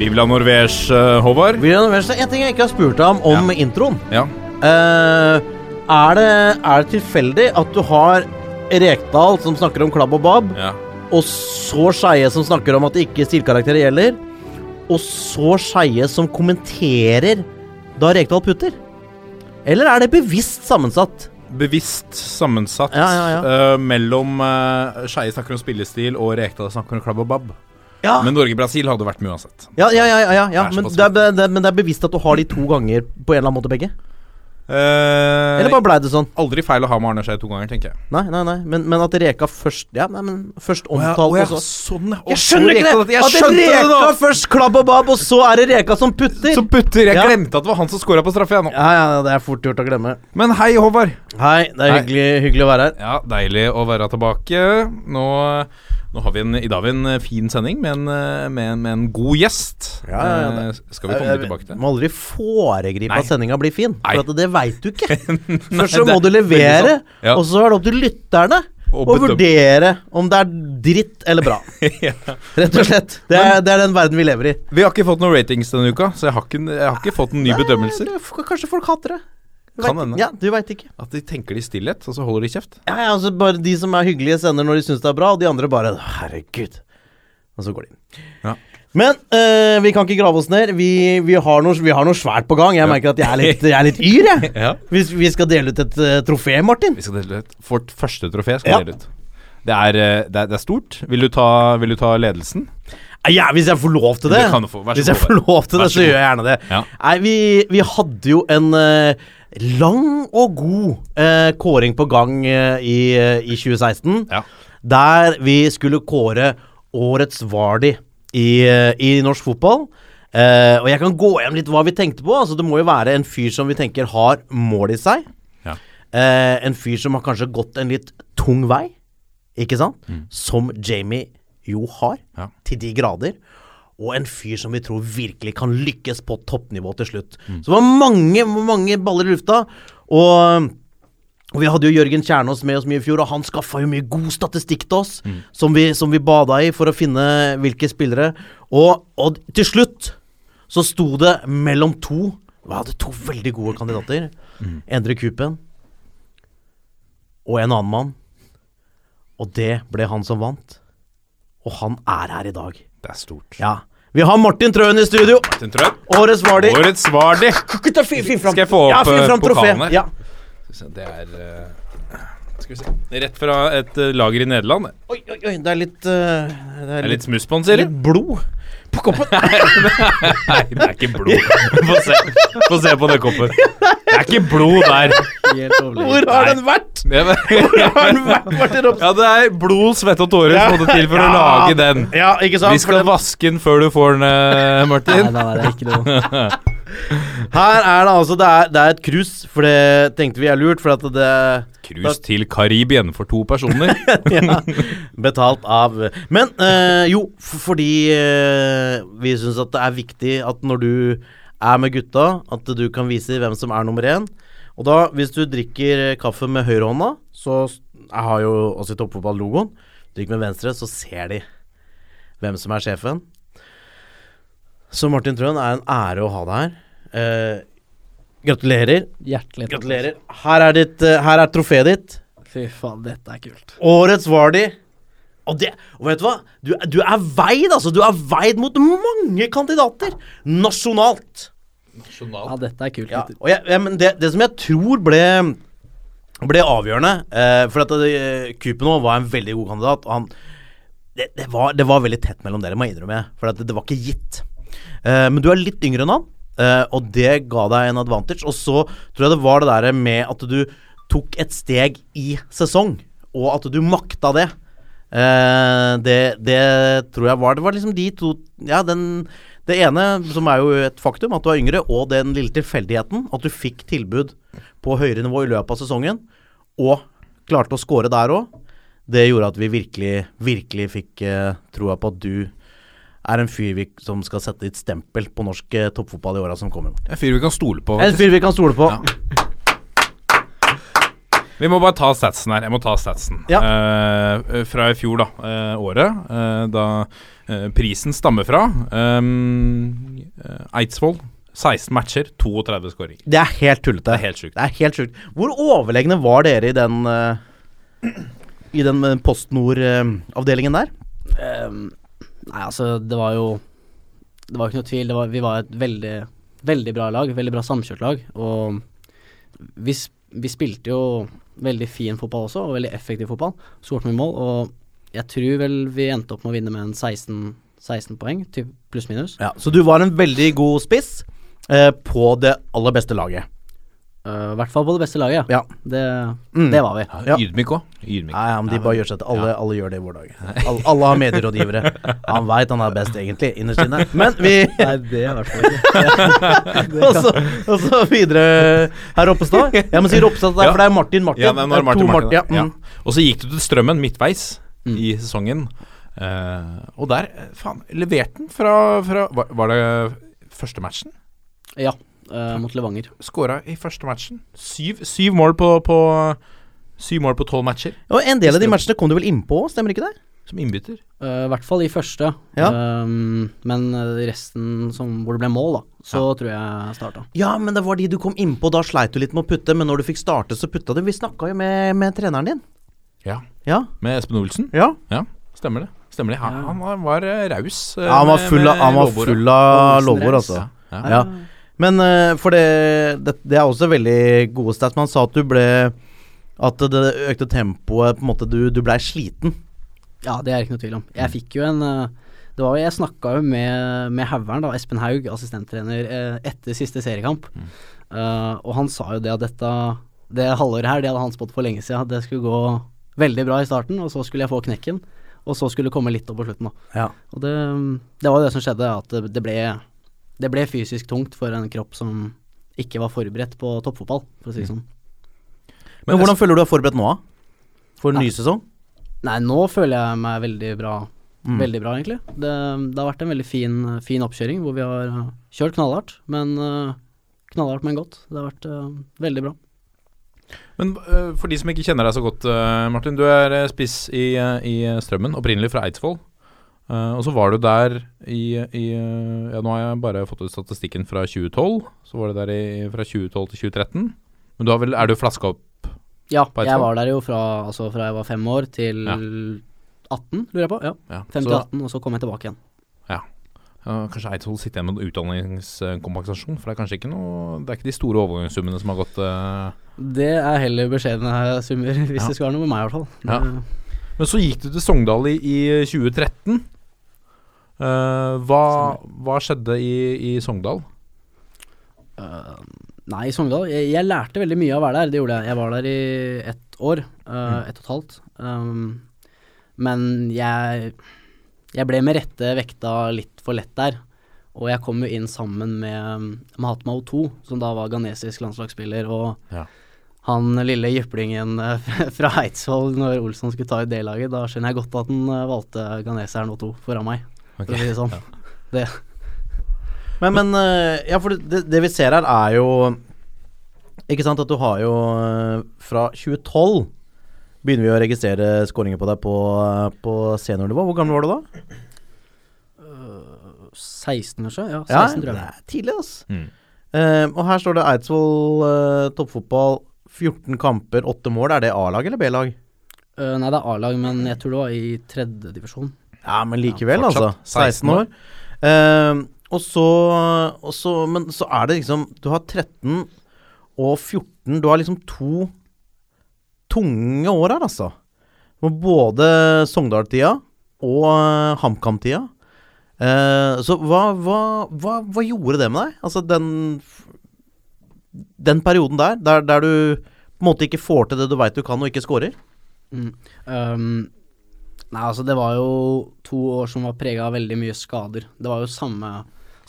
Er Viva Norvège, eh, Håvard. William Norvège, En ting jeg ikke har spurt deg om om introen. Ja. Uh, er, det, er det tilfeldig at du har Rekdal som snakker om klabb og bab, ja. og så Skeie som snakker om at det ikke stilkarakterer gjelder, og så Skeie som kommenterer da Rekdal putter? Eller er det bevisst sammensatt? Bevisst sammensatt Ja, ja, ja. Uh, mellom uh, Skeie snakker om spillestil og Rekdal snakker om klabb og babb. Ja, Men Norge-Brasil hadde vært med uansett. ja, ja, ja, ja, ja, Det men, det er, det, men det er bevisst at du har de to ganger på en eller annen måte, begge? Eh, Eller bare blei det sånn? Aldri feil å ha med Arne Skei to ganger, tenker jeg. Nei, nei, nei, men, men at Reka først Ja, nei, men først omtalt, og så sånn, ja. Jeg så skjønner ikke det! Jeg At det skjønte det nå! Reka først klabb og bab, og så er det Reka som putter! Som putter! Jeg Ja. glemte at det var han som scora på straffe, jeg nå. Ja, ja, det er fort gjort å glemme. Men hei, Håvard. Hei, det er Hei. hyggelig, hyggelig å være her. Ja, deilig å være tilbake. Nå, nå har vi en, I dag har vi en fin sending med en, med en, med en god gjest. Ja, ja, ja, Eh, skal vi komme jeg, tilbake til. Må aldri foregripe Nei. at sendinga blir fin, Nei. for det veit du ikke. Først så må du levere, sånn. Og så er det opp til lytterne Og å vurdere om det er dritt eller bra. Ja. Rett og slett. Det er, det er den verden vi lever i. Vi har ikke fått noen ratings denne uka, så jeg har ikke, jeg har ikke fått noen nye bedømmelser. Kanskje folk hater det. Kan vet- hende. Ja, du veit ikke. At de tenker det i stillhet, og så holder de kjeft. Ja, ja, altså bare De som er hyggelige, sender når de syns det er bra, og de andre bare Herregud. Og så går de inn. Ja. Men eh, vi kan ikke grave oss ned. Vi, vi, har noe, vi har noe svært på gang. Jeg merker at jeg er litt, jeg er litt yr, jeg. Ja. Vi, vi skal dele ut et uh, trofé, Martin. Vi skal dele ut Vårt første trofé skal Ja. dele ut. Det er, eh, det, er, det er stort. Vil du ta, vil du ta ledelsen? Ja, hvis jeg får lov til det. Det få. Hvis jeg får lov til det, så så gjør jeg gjerne det. Ja. Nei, vi, vi hadde jo en uh, lang og god uh, kåring på gang uh, i, i 2016. Ja. Der vi skulle kåre årets Vardi i, i norsk fotball. Og jeg kan gå igjen litt hva vi tenkte på. Altså Det må jo være en fyr som vi tenker har mål i seg. Ja. En fyr som har kanskje gått en litt tung vei, ikke sant? Som Jamie jo har. Ja. til de grader. Og en fyr som vi tror virkelig kan lykkes på toppnivå til slutt. Mm. Så det var mange, mange baller i lufta. Og og vi hadde jo Jørgen Kjernås med oss mye i fjor, og han skaffa jo mye god statistikk til oss, Mm. som, vi, som vi bada i for å finne hvilke spillere. Og, og til slutt så sto det mellom to Vi hadde to veldig gode kandidater. Mm. Endre Kupen og en annen mann. Og det ble han som vant. Og han er her i dag. Det er stort. Ja. Vi har Martin Trøen i studio. Martin Trøen. Årets Vardi. Årets Vardi. Skal jeg få opp, ja, eh, trofé. pokalen her? Ja. Det er eh, Skal vi se Rett fra et eh, lager i Nederland. Oi, oi, oi, det er litt uh, Det Det er litt smuss på den, sier litt blod på koppen. Nei, det er ikke blod. Få se, Få se på den koppen. Det er ikke blod der. Hvor har den vært? Hvor har den vært, Martin Ropstad? Ja, det er blod, svette og tårer som måtte til for å lage den. Ja, ikke sant? Vi skal vaske den før du får den, eh, Martin. Nei, nei, det er ikke noe. Her er det altså Det er, det er et cruise, for det tenkte vi er lurt, for at det Cruise til Karibien for to personer. ja, Betalt av Men øh, jo, fordi eh, vi syns at det er viktig at når du er med gutta, at du kan vise hvem som er nummer én. Og da, hvis du drikker kaffe med høyrehånda, så Jeg har jo også i toppfotballogoen. Drikk med venstre, så ser de hvem som er sjefen. Så Martin Trøen, er en ære å ha deg her. Eh, gratulerer. Hjertelig takk. Gratulerer. Her er, ditt, eh, her er trofeet ditt. Fy faen, dette er kult. Årets Vardi. Og, det, og vet du hva? Du, du er veid, altså. Du er veid mot mange kandidater nasjonalt. Ja, dette er kult. Ja, og jeg, jeg, men det, det som jeg tror ble ble avgjørende eh, For at eh, Kupino var en veldig god kandidat. Og han, det, det, var, det var veldig tett mellom dere, må jeg innrømme. For at det, det var ikke gitt. Eh, men du er litt yngre enn han, eh, og det ga deg en advantage. Og så tror jeg det var det der med at du tok et steg i sesong, og at du makta det. Eh, det, det tror jeg var Det var liksom de to Ja, den Det ene, som er jo et faktum, at du er yngre, og den lille tilfeldigheten, at du fikk tilbud på høyere nivå i løpet av sesongen, og klarte å score der òg, det gjorde at vi virkelig, virkelig fikk eh, troa på at du er en fyr vi, som skal sette ditt stempel på norsk eh, toppfotball i åra som kommer. En fyr vi kan stole på. En fyr vi kan stole på. Ja. Vi må bare ta statsen her. Jeg må ta statsen. Ja. Uh, fra i fjor, da. Uh, året. Uh, da prisen stammer fra. Um, Eidsvoll. 16 matcher, 32 skåringer. Det er helt tullete. Det er helt sjukt. Det er helt sjukt. Hvor overlegne var dere i den I den Post Nord-avdelingen der? Um, nei, altså, det var jo Det var ikke noe tvil. Det var, vi var et veldig, veldig bra lag. Veldig bra samkjørt lag. Og vi, vi spilte jo veldig fin fotball også, og veldig effektiv fotball. Skåret mye mål, og jeg tror vel vi endte opp med å vinne med en 16, 16 poeng, pluss-minus. Ja, så du var en veldig god spiss eh, på det aller beste laget. Eh, I hvert fall på det beste laget, Ja. Det, Mm. det var vi. Ja. Ydmyk òg. Ydmyk. Nei, ja, men de bare gjør seg til alle, alle gjør det i vår dag. Alle, alle har medierådgivere. Han veit han er best, egentlig, innerst inne. Men vi Nei, det er i hvert fall ikke. og, så, videre herr Roppestad. Jeg må si Roppestad der, Ja. for det er Martin Martin. Ja, det er Det er Martin, to Martin, ja. ja. Mm. Og så gikk du til Strømmen midtveis i sesongen. Uh, og der, faen, leverte den fra, fra var, var det første matchen? Ja, eh, mot Levanger. Skåra i første matchen. Syv, syv mål på, på Syv mål på tolv matcher Og en del av de matchene kom du vel innpå, stemmer ikke det? som innbytter. Uh, I hvert fall i første. Ja. um, men resten som, hvor det ble mål, da, så tror jeg starta. Ja, men det var de du kom innpå. Da sleit du litt med å putte, men når du fikk starte, så putta du. Vi snakka jo med, med treneren din. Ja. Ja. Med Espen Olsen. Ja. Ja, stemmer det. Stemmer det. Han, han var- var raus. Ja, han var full av, med han var lovord. altså. Ja. Men eh, for det, det Det er også veldig gode stats. Man sa at du ble At det økte tempoet På en måte Du, du blei sliten. Ja, det er ikke noe tvil om. Jeg fikk jo en eh, det var Jeg snakka jo med, med Haugern, Espen Haug, assistenttrener, eh, etter siste seriekamp. Eh, og han sa jo det at dette Det halvåret her, det hadde han spådd for lenge siden. Det skulle gå veldig bra i starten, og så skulle jeg få knekken. Og så skulle det komme litt opp på slutten, da. Ja. Og det, det var jo det som skjedde, at det, det ble Det ble fysisk tungt for en kropp som ikke var forberedt på toppfotball, for å si det sånn. Men hvordan føler du deg forberedt nå? For en ny Nei. sesong? Nei, nå føler jeg meg veldig bra. Mm. Veldig bra, egentlig. Det, det har vært en veldig fin, fin oppkjøring hvor vi har uh, kjørt knallhardt, men uh, knallhardt, men godt. Det har vært uh, veldig bra. Men uh, for de som ikke kjenner deg så godt, uh, Martin. Du er eh, spiss i, eh, i Strømmen, opprinnelig fra Eidsvoll. Eh, og så var du der i, i eh, Ja, nå har jeg bare fått ut statistikken fra 2012. Så var du der i, fra 2012 til 2013. Men du vel, er du flaska opp Ja, jeg var der jo fra, altså fra jeg var fem år til Ja. 18, lurer jeg på. Ja, Ja, 5 til 18, og så kom jeg tilbake igjen. ja, kanskje Eidsvoll sitter igjen med en utdanningskompensasjon? For det er kanskje ikke noe Det er ikke de store overgangssummene som har gått eh. Det er heller beskjedne summer, hvis Ja. det skal være noe med meg, i hvert fall. Ja. Men så gikk du til Sogndal i, i 2013. Eh, hva, hva skjedde i, i Sogndal? Uh, nei, i Sogndal jeg, jeg lærte veldig mye av å være der. Det gjorde jeg. Jeg var der i ett år. Uh, Ett og et halvt. Um, men jeg Jeg ble med rette vekta litt for lett der. Og jeg kom jo inn sammen med Mahatma O2, som da var ghanesisk landslagsspiller. Og Ja. han lille jyplingen fra Eidsvoll når Olsson skulle ta ut D-laget, da skjønner jeg godt at han valgte ghaneseren O2 foran meg, for å si det sånn. Det, Men, men eh, Ja, for det, det vi ser her, er jo Ikke sant at du har jo eh, Fra 2012 begynner vi å registrere skåringer på deg på, eh, på seniornivå. Hvor gammel var du da? 16, kanskje? Ja, 16, Ja, det er tidlig, altså. Mm. Uh, og her står det Eidsvoll uh, toppfotball. 14 kamper, 8 mål. Er det A-lag eller B-lag? Uh, nei, det er A-lag, men jeg tror det var i tredjedivisjon. Ja, men likevel, Ja, altså. 16 år. Uh, og, så, og så Men så er det liksom Du har 13 og 14. Du har liksom to tunge år her, altså. Både Sogndal-tida og uh, HamKam-tida. Uh, så hva, hva, hva, hva gjorde det med deg? Altså den Den perioden der, der, der du på en måte ikke får til det du veit du kan, og ikke scorer? Mm. Um, Nei, altså det var jo to år som var prega av veldig mye skader. Det var jo samme,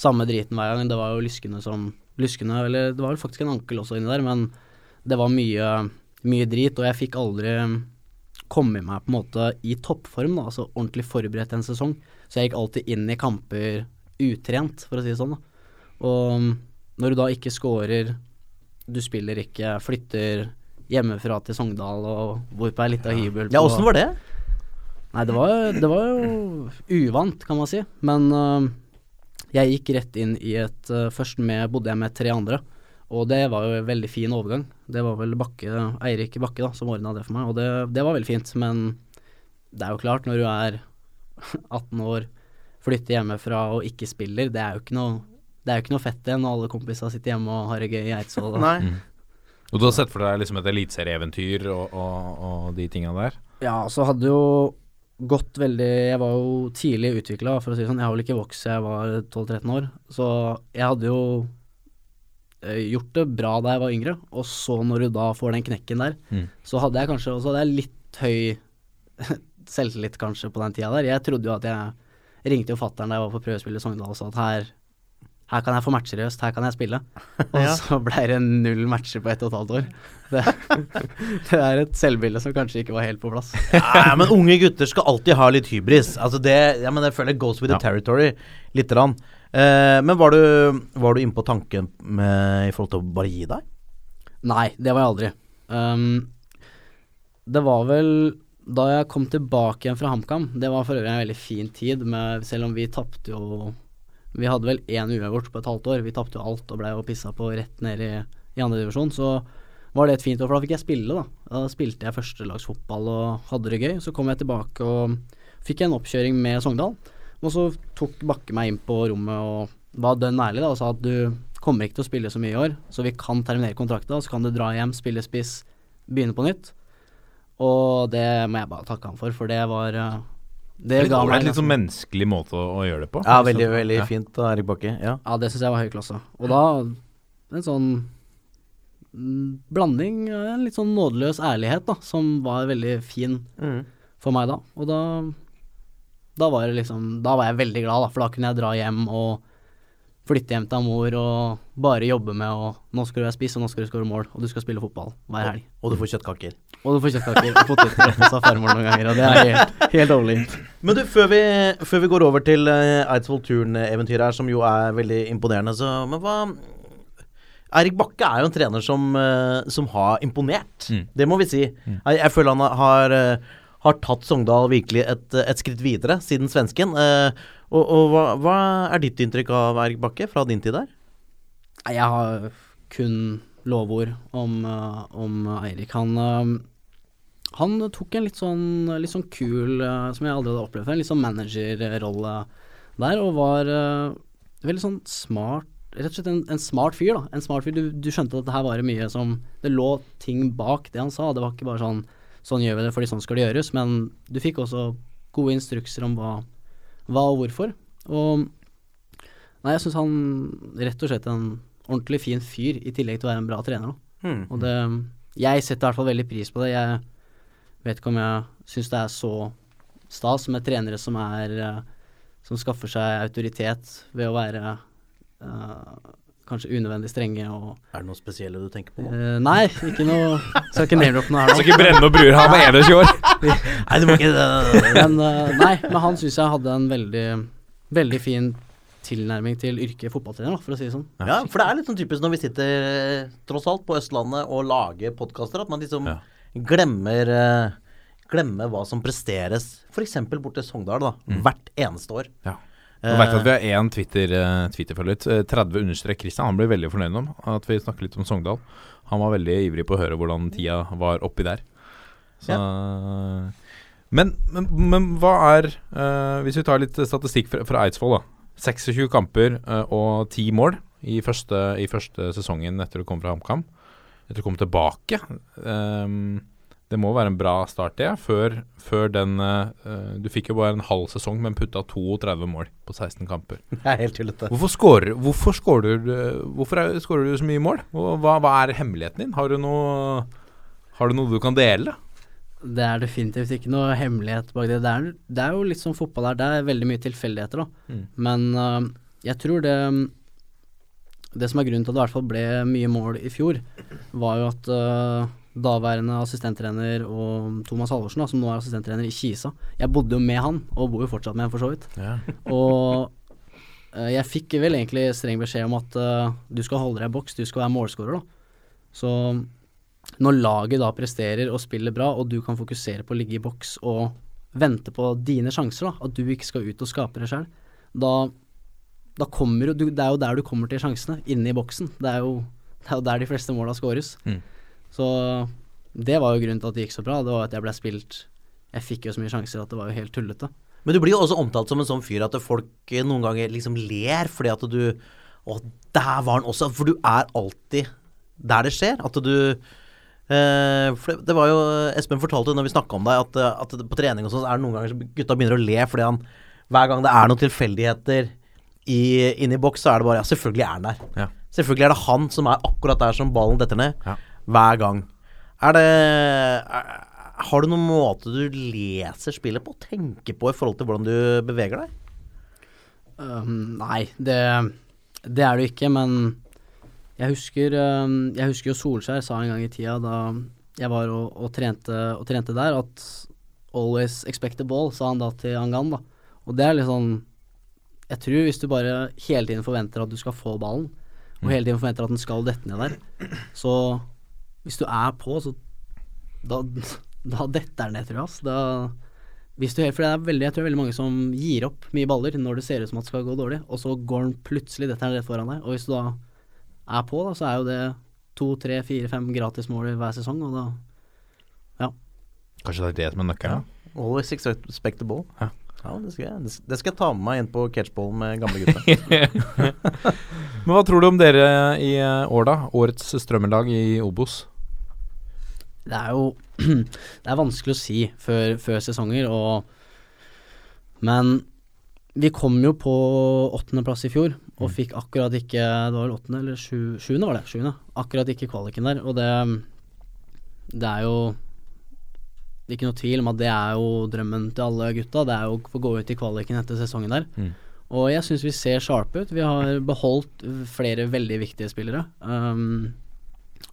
samme driten hver gang. Det var jo lyskene som Lyskene, eller det var vel faktisk en ankel også inni der, men det var mye, mye drit, og jeg fikk aldri komme meg på en måte i toppform, da, altså ordentlig forberedt en sesong. Så jeg gikk alltid inn i kamper utrent, for å si det sånn. da. Og når du da ikke scorer, du spiller ikke, flytter hjemmefra til Sogndal og bor på ei lita hybel Ja, åssen var det? Nei, det var, det var jo uvant, kan man si. Men uh, jeg gikk rett inn i et uh, Først med, bodde jeg med tre andre, og det var jo en veldig fin overgang. Det var vel Bakke, Eirik Bakke da, som ordna det for meg, og det, det var veldig fint. Men det er jo klart, når du er 18 år, flytter hjemmefra og ikke spiller, det er jo ikke noe det er jo ikke noe fett igjen når alle kompisene sitter hjemme og har det gøy i Eidsvoll. Nei. Og du har sett for deg liksom et eliteserieeventyr og, og, og de tinga der? Ja, så hadde jo gått veldig Jeg var jo tidlig utvikla, for å si det sånn. Jeg har vel ikke vokst siden jeg var 12-13 år. Så jeg hadde jo eh, gjort det bra da jeg var yngre, og så når du da får den knekken der, Mm. så hadde jeg kanskje også hadde jeg litt høy selvtillit kanskje på den tida der. Jeg trodde jo at jeg ringte jo fatter'n da jeg var på prøvespill i Sogndal og sa at her her kan jeg få matcher i høst, her kan jeg spille. Og Ja. så ble det null matcher på ett og et halvt år. Det, det er et selvbilde som kanskje ikke var helt på plass. Ja, men unge gutter skal alltid ha litt hybris. Altså det, ja, men jeg føler goes with the territory, lite grann. Eh, men var du, var du inne på tanken med, i forhold til å bare gi deg? Nei, det var jeg aldri. Um, det var vel da jeg kom tilbake igjen fra HamKam, det var for øvrig en veldig fin tid, med, selv om vi tapte jo Vi hadde vel én uavgjort på et halvt år. Vi tapte jo alt og ble jo pissa på rett ned i, i andre divisjon. Så var det et fint år, for da fikk jeg spille, da. Da spilte jeg førstelagsfotball og hadde det gøy. Så kom jeg tilbake og fikk en oppkjøring med Sogndal. Og så tok Bakke meg inn på rommet og var dønn ærlig da, og sa at du kommer ikke til å spille så mye i år, så vi kan terminere kontrakta, så kan du dra hjem, spille spiss, begynne på nytt. Og det må jeg bare takke han for, for det var eh, Det ga meg en litt sånn menneskelig måte å, å gjøre det på. Ja, veldig, veldig ja. fint av Erik Bakke. Ja. Ja, det syns jeg var høy klasse. Og da en sånn blanding, en litt sånn nådeløs ærlighet, da, som var veldig fin Mm. for meg da. Og da da var det liksom Da var jeg veldig glad, da, for da kunne jeg dra hjem og flytte hjem til mor og bare jobbe med å Nå skal du være spiss, og nå skal du skåre mål, og du skal spille fotball hver helg. Og du får kjøttkaker. Og du får kjøttkaker og poteter hos farmor noen ganger, og det er helt, helt overlegent. Men du, før vi, før vi går over til uh, Eidsvoll Turn-eventyret her, som jo er veldig imponerende, så Men hva Eirik Bakke er jo en trener som, eh, som har imponert. Mm. Det må vi si. Jeg, jeg føler han har, eh, har tatt Sogndal virkelig et, et skritt videre siden svensken. Eh, og og hva, hva er ditt inntrykk av Erg Bakke fra din tid der? Jeg har kun lovord om, eh, om Eirik. Han, eh, han tok en litt sånn, litt sånn kul, eh, som jeg aldri hadde opplevd før, en litt sånn managerrolle der, og var veldig sånn smart Rett og slett en, en smart fyr, da. En smart fyr. Du, du skjønte at det her var mye som Det lå ting bak det han sa. Det var ikke bare sånn Sånn gjør vi det fordi sånn skal det gjøres. Men du fikk også gode instrukser om hva, hva og hvorfor. Og Nei, jeg syns han rett og slett er en ordentlig fin fyr, i tillegg til å være en bra trener. Hmm. Og det Jeg setter i hvert fall veldig pris på det. Jeg vet ikke om jeg syns det er så stas med trenere som er eh, Som skaffer seg autoritet ved å være eh, kanskje unødvendig strenge og Er det noe spesielle du tenker på nå? eh, Nei, ikke noe Skal ikke name-droppe noe her Skal ikke brenne noen bruer, han er 21 år. Nei, du må ikke Men uh, nei, men han syns jeg hadde en veldig Veldig fin tilnærming til yrket fotballtrener, for å si det sånn. Ja, for det er litt sånn typisk når vi sitter eh, tross alt på Østlandet og lager podkaster, at man liksom Ja. glemmer Glemmer hva som presteres f.eks. bort til Sogndal, da. Hvert eneste år. Ja. Nå vet at vi har én Twitter-følger. Twitter-følger, eh, 30 understrek Christian. Han blir veldig fornøyd om at vi snakker litt om Sogndal. Han var veldig ivrig på å høre hvordan tida var oppi der. Så, men, men, men hva er uh, Hvis vi tar litt statistikk fra, fra Eidsvoll, da. 26 kamper uh, og 10 mål i første, i første sesongen etter å komme fra HamKam. Etter å komme tilbake. Ehm, det må være en bra start, det. Før, før den uh, Du fikk jo bare en halv sesong, men putta 32 mål på 16 kamper. Det er helt tullete. Hvorfor skårer hvorfor scorer, du- hvorfor er, scorer du så mye mål? Hva, hva er hemmeligheten din? Har du noe, har du, noe du kan dele? Det er definitivt ikke noe hemmelighet bak det. Det er, det er jo litt som fotball her. Det er veldig mye tilfeldigheter, da. Mm. Men uh, jeg tror det Det som er grunnen til at det i hvert fall ble mye mål i fjor, var jo at øh, daværende assistenttrener og Thomas Halvorsen, da, som nå er assistenttrener i Kisa Jeg bodde jo med han, og bor jo fortsatt med han, for så vidt. Ja. Og uh, jeg fikk vel egentlig streng beskjed om at uh, du skal holde deg i boks, du skal være målskårer, da. Så når laget da presterer og spiller bra, og du kan fokusere på å ligge i boks og vente på dine sjanser, da, at du ikke skal ut og skape det sjøl, da, da kommer jo du Det er jo der du kommer til sjansene, inne i boksen. Det er jo, det er jo der de fleste måla skåres. Mm. Så det var jo grunnen til at det gikk så bra. Det var at jeg ble spilt Jeg fikk jo så mye sjanser at det var jo helt tullete. Men du blir jo også omtalt som en sånn fyr at folk eh, noen ganger liksom ler fordi at du Å, der var han også. For du er alltid der det skjer. At du eh, for det, det var jo Espen fortalte når vi snakka om deg, at, at på trening og sånn, er det noen ganger så gutta begynner å le fordi han Hver gang det er noen tilfeldigheter inni i boks, så er det bare Ja, selvfølgelig er han der. Ja. Selvfølgelig er det han som er akkurat der som ballen detter ned. Ja. Hver gang. Er det er, Har du noen måte du leser spillet på, tenker på i forhold til hvordan du beveger deg? Um, nei, det, det er det ikke, men jeg husker, um, jeg husker jo Solskjær sa en gang i tida da jeg var og, og, trente, og trente der, at 'always expect a ball', sa han da til Angan. da. Og det er litt sånn Jeg tror hvis du bare hele tiden forventer at du skal få ballen, og hele tiden forventer at den skal dette ned der, så hvis du er på, så da, da detter den ned, tror jeg. ass. Da, hvis du, for det er veldig, jeg tror det er veldig mange som gir opp mye baller når det ser ut som at det skal gå dårlig, og så går den plutselig detter den rett foran deg. Og hvis du da er på, da, så er jo det to, tre, fire, fem gratismål hver sesong, og da Kanskje det er det som er nøkkelen? Always expect the ball. Ja. Ja, det skal, jeg, det skal jeg ta med meg inn på catchball med gamle gutta. Men hva tror du om dere i eh, år, da? Årets strømmelag i Obos? Det er jo Det er vanskelig å si før, før sesonger, og Men vi kom jo på åttendeplass i fjor, og fikk akkurat ikke Det var vel åttende eller sju, sjuende, var det? Sjuende. Akkurat ikke kvaliken der, og det Det er jo ikke noe tvil om at det er jo drømmen til alle gutta. Det er jo å få gå ut i kvaliken etter sesongen der. Mm. Og jeg syns vi ser sharpe ut. Vi har beholdt flere veldig viktige spillere. Um,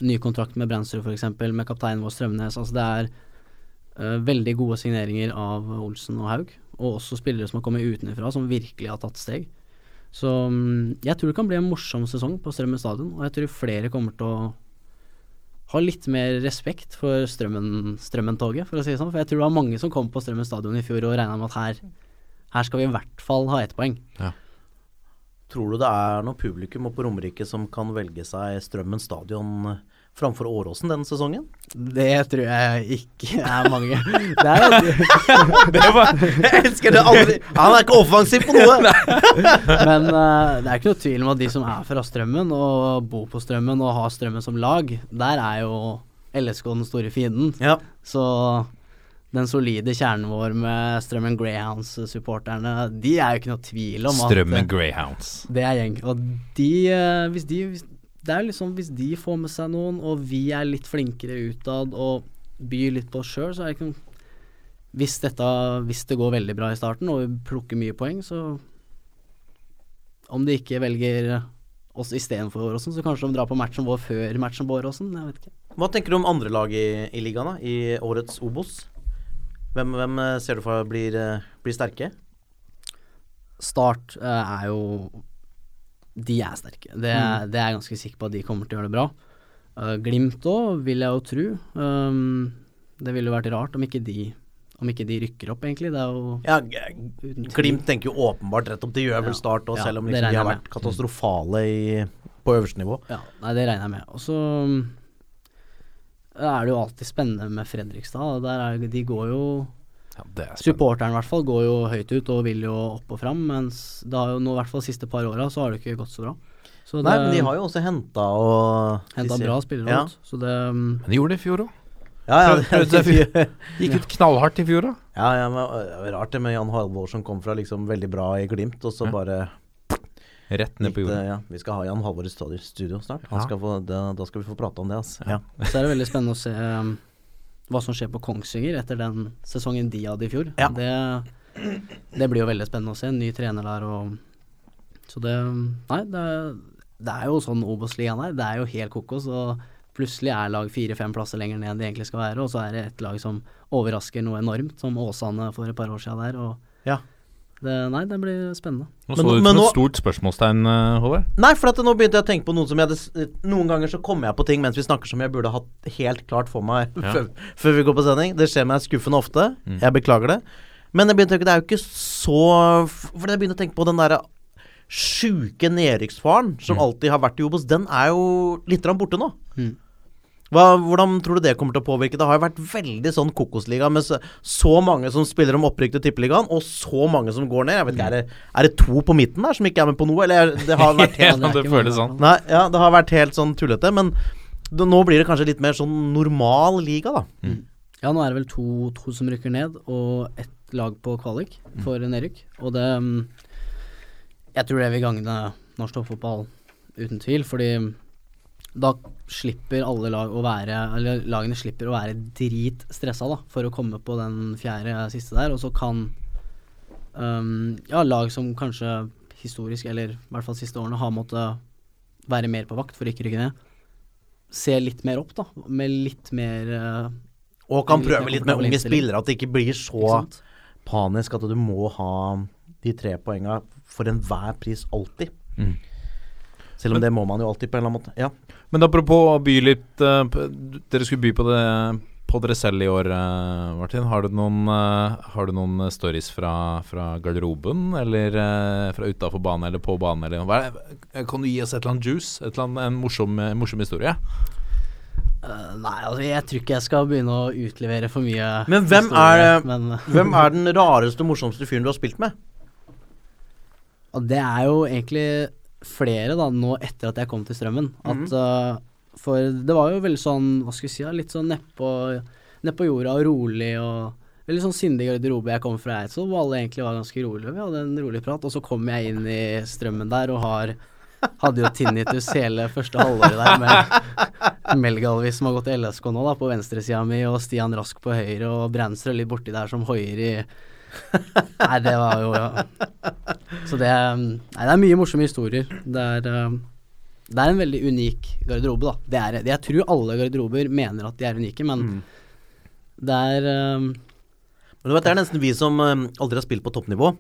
ny kontrakt med Brensrud f.eks., med kapteinen vår Strømnes. Altså det er uh, veldig gode signeringer av Olsen og Haug. Og også spillere som har kommet utenfra, som virkelig har tatt steg. Så um, jeg tror det kan bli en morsom sesong på Strømmen stadion, og jeg tror flere kommer til å ha litt mer respekt for Strømmen- Strømmen-toget, for å si det sånn. For jeg tror det var mange som kom på Strømmen stadion i fjor og regna med at her, her skal vi i hvert fall ha ett poeng. Tror du det er noe publikum på Romerike som kan velge seg Strømmen stadion eh, framfor Åråsen denne sesongen? Det tror jeg ikke er mange. Det er jo Jeg elsker det aldri! Han er ikke offensiv på noe! Men uh, det er ikke noe tvil om at de som er fra Strømmen og bor på Strømmen og har Strømmen som lag, der er jo LSK den store fienden. Ja. Så den solide kjernen vår med Strømmen Greyhounds-supporterne, de er jo ikke noe tvil om at Strømmen eh, Greyhounds. Det er gjeng. Og de, eh, hvis de hvis, Det er liksom hvis de får med seg noen, og vi er litt flinkere utad og byr litt på oss sjøl, så er det ikke noe hvis, dette, hvis det går veldig bra i starten og vi plukker mye poeng, så Om de ikke velger oss istedenfor Åråsen, så kanskje de drar på matchen vår før matchen på Åråsen. Jeg vet ikke. Hva tenker du om andre lag i, i ligaen, da? I årets Obos? Hvem, hvem eh, ser du for deg blir, eh, blir sterke? Start eh, er jo De er sterke. Det, er- det er jeg ganske sikker på at de kommer til å gjøre det bra. Glimt òg, vil jeg jo tro. Um, det ville jo vært rart om ikke de Om ikke de rykker opp, egentlig. Det er jo Ja. Glimt tenker jo åpenbart rett opp. De gjør vel start, òg, Ja, selv om liksom, de har vært katastrofale i, på øverste nivå. Ja, nei, det regner jeg med. Og så um, er det jo alltid spennende med Fredrikstad. Der er, de går jo Ja, det er. Supporteren i hvert fall går jo høyt ut og vil jo opp og fram, mens det har jo nå i hvert fall de siste par åra så har det ikke gått så bra. Så Nei, men de har jo også henta og henta bra spillere Ja. ut, så det um, Men de gjorde det i fjor òg. Ja, ja, det, Gikk ut knallhardt i fjor òg. ja, ja, men det var rart det med Jan Halvor som kom fra liksom veldig bra i Glimt, og så Ja. bare Rett ned på jorden. ja. Vi skal ha Jan Halvor i studi- studio snart. Han Ja. skal få, da, da skal vi få prate om det, altså. Ja. Ja. Så er det veldig spennende å se um, hva som skjer på Kongsvinger etter den sesongen de hadde i fjor. Ja. Det, det blir jo veldig spennende å se. En ny trener der og Så det Nei, det, det er jo sånn Obos-ligaen er. Det er jo helt kokos. Og plutselig er lag fire-fem plasser lenger ned enn de egentlig skal være, og så er det et lag som overrasker noe enormt, som Åsane for et par år siden der. Og Ja. Det, nei, det blir spennende. Nå Men- så det ut som et stort spørsmålstegn, eh, Håvard. Nei, for at nå begynte jeg å tenke på noe som jeg hadde Noen ganger så kommer jeg på ting mens vi snakker som jeg burde hatt helt klart for meg Ja. før, før vi går på sending. Det skjer meg skuffende ofte. Jeg beklager det. Men jeg begynte å tenke, det er jo ikke så For jeg begynte å tenke på den derre sjuke nedrykksfaren som alltid har vært i Obos. Den er jo litt borte nå. Mm. Hva, hvordan tror du det kommer til å påvirke? Det har jo vært veldig sånn kokosliga med så, så mange som spiller om opprykk til Tippeligaen, og så mange som går ned. Jeg vet ikke, Er det, er det to på midten der som ikke er med på noe, eller er- det har vært helt Ja, det føles sånn. Nei, ja, det har vært helt sånn tullete, men det, nå blir det kanskje litt mer sånn normal liga, da. Ja, nå er det vel to, to som rykker ned, og ett lag på kvalik for nedrykk. Og det mm, Jeg tror det vil gagne norsk toppfotball uten tvil, fordi da slipper alle lag å være Eller lagene slipper å være dritstressa da, for å komme på den fjerde siste der, og så kan um, ja, lag som kanskje historisk, eller i hvert fall siste årene, har måttet være mer på vakt for å ikke rykke ned, se litt mer opp, da, med litt mer uh, Og kan Litt prøve litt med unge spillere, at det ikke blir så ikke panisk at du må ha de tre poenga for enhver pris alltid. Mm. Selv om det må man jo alltid på en eller annen måte. Ja. Men apropos å by litt eh, Dere skulle by på det på dere selv i år, eh, Martin. Har du noen, eh, har du noen stories fra, fra garderoben, eller fra utafor banen eller på banen? Eller, hva er det? Kan du gi oss et eller annet juice? Et eller annet, en morsom, morsom historie? Uh, nei, altså jeg tror ikke jeg skal begynne å utlevere for mye. Men hvem er men, Hvem er den rareste, morsomste fyren du har spilt med? og det er jo egentlig flere, da, nå etter at jeg kom til Strømmen. At eh, For det var jo veldig sånn, hva skal vi si, litt sånn nedpå ned på jorda og rolig og Veldig sånn sindig garderobe. Jeg kom fra Eidsvoll hvor alle egentlig var ganske rolige. Vi hadde en rolig prat, og så kom jeg inn i Strømmen der og har hadde jo tinnitus hele første halvåret der med Melgalvis som har gått til LSK nå, da, på venstresida mi, og Stian Rask på høyre, og Brandstrø litt borti der som hoier i Nei, det var jo ja. Så det Nei, det er mye morsomme historier. Det er eh, det er en veldig unik garderobe, da. Det er, jeg tror alle garderober mener at de er unike, men det er eh, Men du vet, Det er nesten vi som aldri har spilt på toppnivå.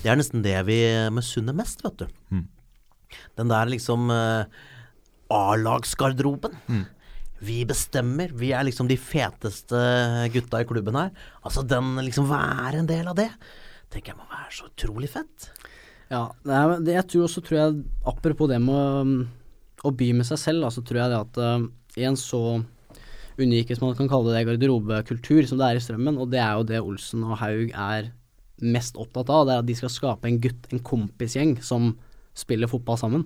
Det er nesten det vi misunner mest, vet du. Mm. Den der liksom eh, A-lagsgarderoben. Vi bestemmer. Vi er liksom de feteste gutta i klubben her. Altså, den liksom være en del av det, tenker jeg må være så utrolig fett. Ja, det jeg tror også tror jeg Apropos det med å, um, å by med seg selv, så tror jeg det at i en så unik, hvis man kan kalle det garderobekultur, som det er i Strømmen, og det er jo det Olsen og Haug er mest opptatt av, det er at de skal skape en gutt, en kompisgjeng, som spiller fotball sammen.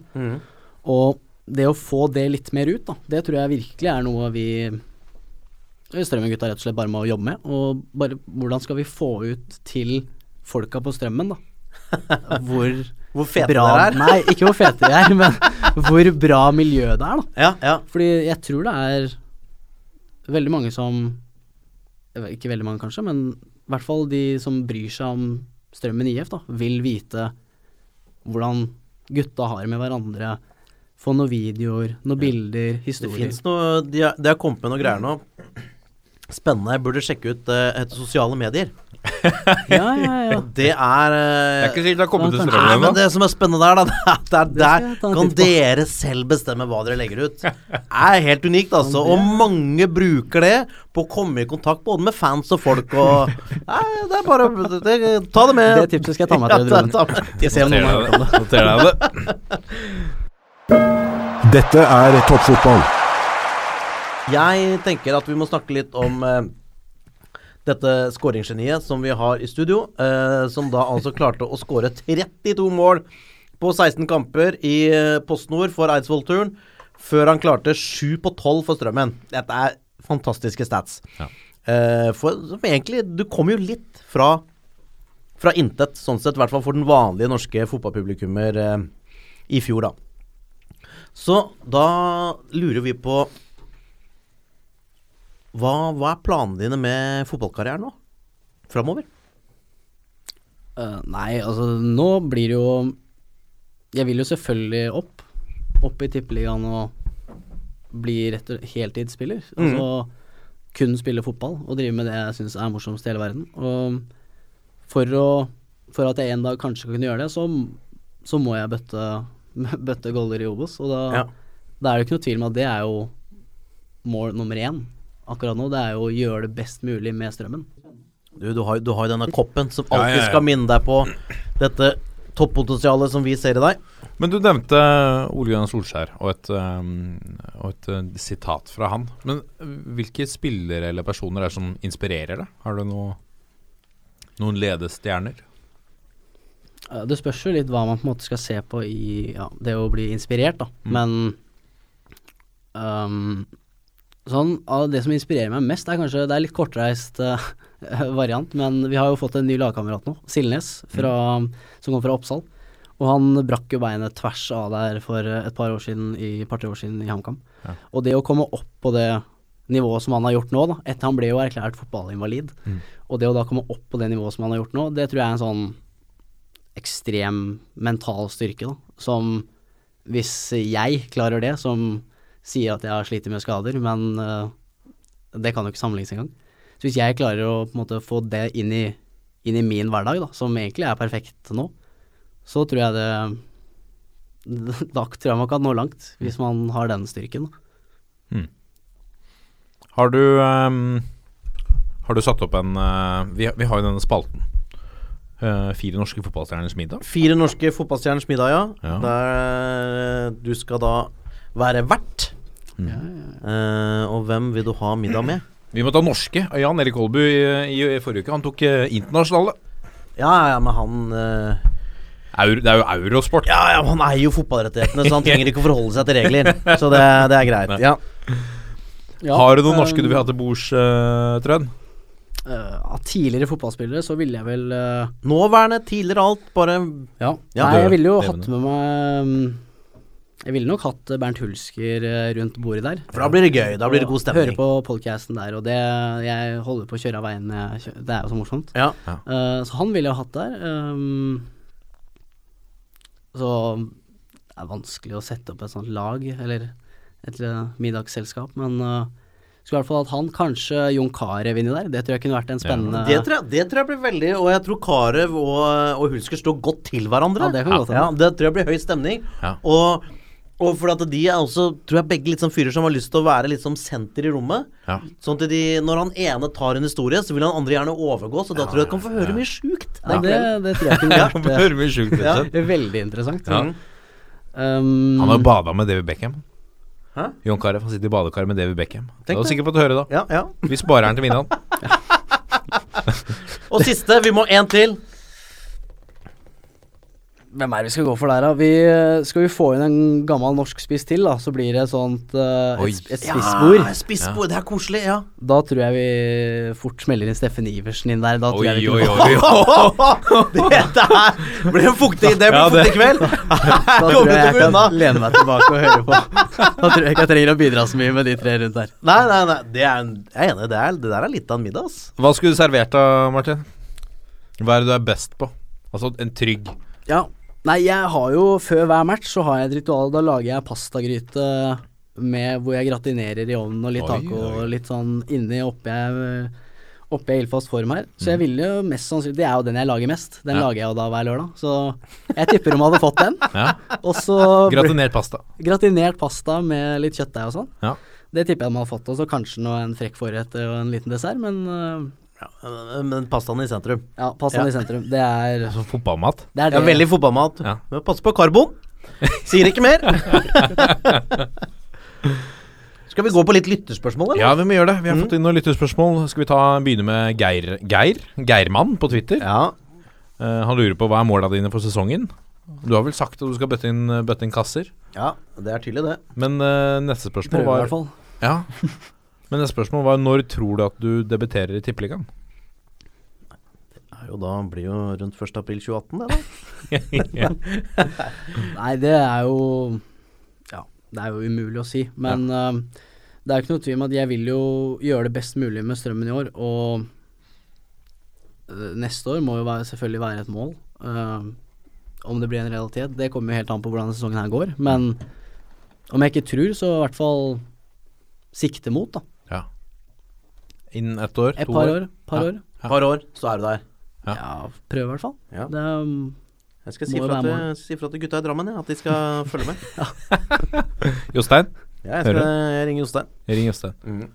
Og det å få det litt mer ut, da, det tror jeg virkelig er noe vi Strømmen-gutta rett og slett bare må jobbe med. Og bare hvordan skal vi få ut til folka på Strømmen, da? Hvor Hvor fete bra dere er. Nei, ikke hvor fete vi er, men hvor bra miljø det er, da. Ja, ja. Fordi jeg tror det er veldig mange som Ikke veldig mange, kanskje, men i hvert fall de som bryr seg om Strømmen IF, da, vil vite hvordan gutta har med hverandre. Få noen videoer, noen bilder, historier. Det noe de har, de har kommet med noen greier nå. Spennende. Jeg burde sjekke ut uh, et sosiale medier. Ja, ja, ja. Det er uh, Det er ikke sikkert det har kommet Ja, til kanskje. Nei, men det som er spennende der, da, det er der, kan dere selv bestemme hva dere legger ut. Det er helt unikt, altså. Og mange bruker det på å komme i kontakt både med fans og folk og Nei, det er bare det, Ta det med. Det tipset skal jeg ta med til Ja, det. Noter deg det. Dette er toppfotball. Jeg tenker at vi må snakke litt om eh, dette skåringsgeniet som vi har i studio. eh, som da altså klarte å skåre 32 mål på 16 kamper i eh, PostNord for Eidsvoll-turen. Før han klarte 7 på 12 for Strømmen. Dette er fantastiske stats. Ja. Eh, for som egentlig Du kommer jo litt fra fra intet, sånn sett, i hvert fall for den vanlige norske fotballpublikummer eh, i fjor, da. Så da lurer vi på hva, hva er planene dine med fotballkarrieren nå? Framover? Uh, nei, altså nå blir det jo Jeg vil jo selvfølgelig opp. Opp i Tippeligaen og bli rett og heltidsspiller. Altså kun spille fotball og drive med det jeg syns er morsomst i hele verden. Og for, å, for at jeg en dag kanskje kan gjøre det, så, så må jeg bøtte, bøtte goller i Obos. Og da, Ja. da er det ikke noe tvil om at det er jo mål nummer én akkurat nå. Det er jo å gjøre det best mulig med strømmen. Du, du har jo du har jo denne koppen som alltid ja, ja. skal minne deg på dette toppotensialet som vi ser i deg. Men du nevnte Ole Gunnar Solskjær og et, um, og et uh, sitat fra han. Men uh, hvilke spillere eller personer er det som inspirerer deg? Har du noe, noen ledestjerner? Eh, Det spørs jo litt hva man på en måte skal se på i ja, det å bli inspirert, da. Men um, sånn av det som inspirerer meg mest, er kanskje Det er litt kortreist uh, variant, men vi har jo fått en ny lagkamerat nå, Silnes, fra, som kom fra Oppsal. Og han brakk jo beinet tvers av der for et par år siden i, par-tre år siden i HamKam. Ja. Og det å komme opp på det nivået som han har gjort nå, da, etter han ble jo erklært fotballinvalid, og det å da komme opp på det nivået som han har gjort nå, det tror jeg er en sånn ekstrem mental styrke, da. Som hvis jeg klarer det, som sier at jeg har slitt med skader, men uh, det kan jo ikke sammenlignes engang. Så hvis jeg klarer å måte få det inn i, inn i min hverdag, da, som egentlig er perfekt nå, så tror jeg det Da tror jeg man kan nå langt, hvis man har den styrken. Da. Har du um, Har du satt opp en uh, vi, vi har jo denne spalten. Uh, fire norske fotballstjerners middag. Fire norske fotballstjerners middag, ja. Ja. Der eh, du skal da være vert. Eh, og hvem vil du ha middag med? Vi må ta norske. Jan Erik Holbu i, i, i forrige uke. Han tok uh, internasjonale. Ja, ja, men han Euro, det er jo eurosport. Ja, ja, men han eier jo fotballrettighetene, så han trenger ikke å forholde seg til regler. Så det, det er greit. Ja. Ja, har du noen norske du vil ha til bords, uh, eh, Av tidligere fotballspillere så ville jeg vel eh, Nåværende, tidligere alt, bare Ja. Ja, Nei, jeg ville jo hatt med meg um, Jeg ville nok hatt Bernt Hulsker eh, rundt bordet der. For da blir det gøy. Da blir det god Høre stemning. på podcasten der, og det Jeg holder på å kjøre av veien. Det er jo så morsomt. Ja. Uh, så han ville jeg hatt der. Um, så det er vanskelig å sette opp et sånt lag, eller et eh, middagsselskap, men uh, skulle i hvert fall hatt han. Kanskje Jon Carew inni der. Det tror jeg kunne vært en spennende Det tror, jeg, det tror jeg blir veldig Og jeg tror Karev og, og Hulsker står godt til hverandre. Ja, det kan godt ja, det tror jeg blir høy stemning. Ja. Og, og for at de er også, tror jeg begge litt sånn fyrer som har lyst til å være litt som senter i rommet. Ja. Sånn at de, når han ene tar en historie, så vil han andre gjerne overgå, så da tror jeg du kan få høre mye sjukt. Ja, det, det tror jeg kunne vært Hører mye sjukt. Ja. Veldig interessant. Ja. Um, Han har bada med David Beckham. Hæ? Jon Carew han sitter i badekaret med David Beckham. Tenk det var det. på å høre, da. Ja, ja. Vi sparer den til middagen. Og siste, vi må én til. Hvem er det vi skal gå for der, da? Vi, eh, skal vi få inn en gammel norsk spiss til, da, så blir det et sånt uh, et, et spissbord. Ja, spissbord. Det er koselig, ja. Da tror jeg vi fort smeller inn Steffen Iversen inn der. Da tror Oi, jeg vi oi, oi, oi. Dette her blir en fuktig Det blir Ja, fuktig kveld. Da tror jeg jeg kan lene meg tilbake og høre på. Da tror jeg ikke jeg trenger å bidra så mye med de tre rundt der. Nei, nei, nei. Det er, jeg er enig. Det, er, det der er litt av en middag, ass. Hva skulle du servert da, Martin? Hva er det du er best på? Altså en trygg Ja. Nei, jeg har jo før hver match så har jeg et ritual. Da lager jeg pastagryte med hvor jeg gratinerer i ovnen og litt Oi, taco og litt sånn inni oppi jeg Oppe i ildfast form her. Så Mm. jeg ville jo mest sannsynlig Det er jo den jeg lager mest. Den Ja. lager jeg jo da hver lørdag. Så jeg tipper de hadde fått den. Ja. Og så Gratinert pasta. gratinert pasta med litt kjøttdeig og sånn. Ja. Det tipper jeg de hadde fått. Og så kanskje noe en frekk forrett og en liten dessert, men Men pastaen i sentrum. ja, pastaen Ja. i sentrum. Det er Sånn fotballmat. det. Er Ja, veldig fotballmat. Ja. Men Pass på karbon. Sier ikke mer. Skal vi gå på litt lytterspørsmål, eller? Ja, vi må gjøre det. Vi har fått inn noen lytterspørsmål. Skal vi ta, begynne med Geir Geir? Geirmann på Twitter. Ja. Uh, han lurer på hva er måla dine for sesongen. Du har vel sagt at du skal bøtte inn, bøtte inn kasser? ja, det er tydelig, det. Men uh, neste spørsmål Prøver i hvert fall. Ja. Men et spørsmål var når tror du at du debuterer i Tippeligaen? Det er jo da blir jo rundt 1. april 2018, det, da. Nei, det er jo Ja, det er jo umulig å si. Men øh, det er jo ikke noe tvil om at jeg vil jo gjøre det best mulig med strømmen i år, og uh, neste år må jo være, selvfølgelig være et mål. Uh, om det blir en realitet, det kommer jo helt an på hvordan sesongen her går. Men om jeg ikke tror, så i hvert fall sikte mot, da. Innen ett år? Et to par år. Par Ja. år. Ja. par år, så er du der. Ja. Ja, prøve i hvert fall. Ja. Det er, um, Jeg skal si fra til, si fra til gutta i Drammen, ja, at de skal følge med. Jostein? Ja, jeg, skal, jeg ringer Jostein. Ring Jostein. Mm.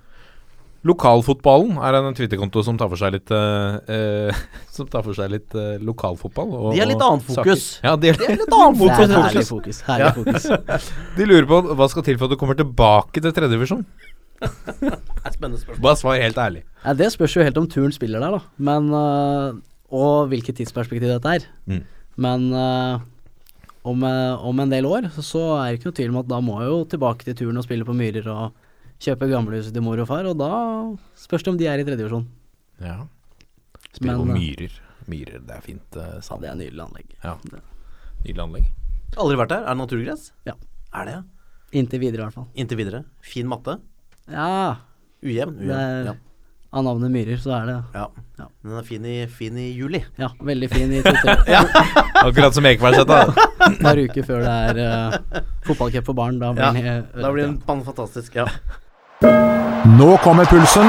Lokalfotballen er en Twitter-konto som tar for seg litt eh, eh, Som tar for seg litt eh, lokalfotball. Og, De har litt annet fokus. saker. Ja, de, er, Det er litt annet fokus. herlig fokus. Herlig fokus. de lurer på hva skal til for at du kommer tilbake til tredjedivisjon. Spennende spørsmål. Bare svar helt ærlig. Ja, det spørs jo helt om turen spiller der, da. Men øh, Og hvilket tidsperspektiv dette er. Mm. Men øh, om, øh, om en del år så, så er det ikke noe tvil om at da må jeg jo tilbake til turen og spille på Myrer og kjøpe gamlehuset til mor og far, og da spørs det om de er i tredjedivisjon. Ja. Spiller på eh, Myrer. Myrer, det er fint. Uh, Ja, det er nydelig anlegg. Ja. Nydelig anlegg. Aldri vært der. Er det naturgress? Ja. Er det, ja? Inntil videre, i hvert fall. Inntil videre. Fin matte. Ja, Ujevn. ujevn. Ja. Av navnet Myhrer, så er det ja. Ja. Den er fin i, fin i juli. Ja, veldig fin i to-tre Akkurat som Ekebergseter. par uker før det er uh, fotballcup for barn. Da blir Ja, den Da blir den fantastisk. Ja. Nå kommer pulsen.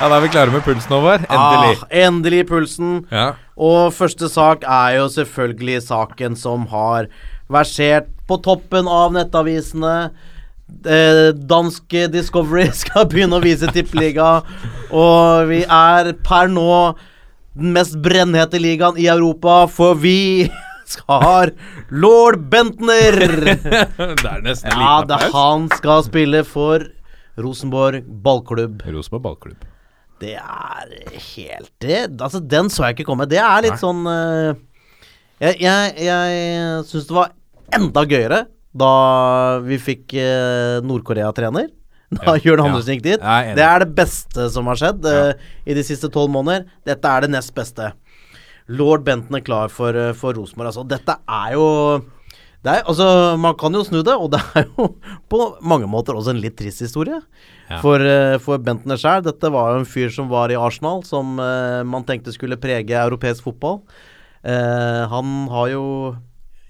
Ja, da er vi klare med pulsen, Håvard. Endelig. Ah, endelig pulsen. Ja. Og første sak er jo selvfølgelig saken som har versert på toppen av nettavisene. Eh, danske Discovery skal begynne å vise tippeliga, og vi er per nå den mest brennhete ligaen i Europa, for vi har lord Bentner! det er nesten en Ja, det, han skal spille for Rosenborg ballklubb. Rosenborg ballklubb. Det er helt det, Altså, den så jeg ikke komme. Det er litt Nei. sånn eh, Jeg, jeg, jeg syns det var enda gøyere da vi fikk eh, Nord-Korea-trener. Da Ja, Jørn ja. Andersen gikk dit. Er. Det er det beste som har skjedd eh, i de siste tolv måneder. Dette er det nest beste. Lord Benton er klar for, eh, for Rosenborg. Altså, dette er jo er, altså, Man kan jo snu det, og det er jo på mange måter også en litt trist historie. Ja. For, uh, for Bentner sjøl. Dette var jo en fyr som var i Arsenal, som eh, man tenkte skulle prege europeisk fotball. Eh, han har jo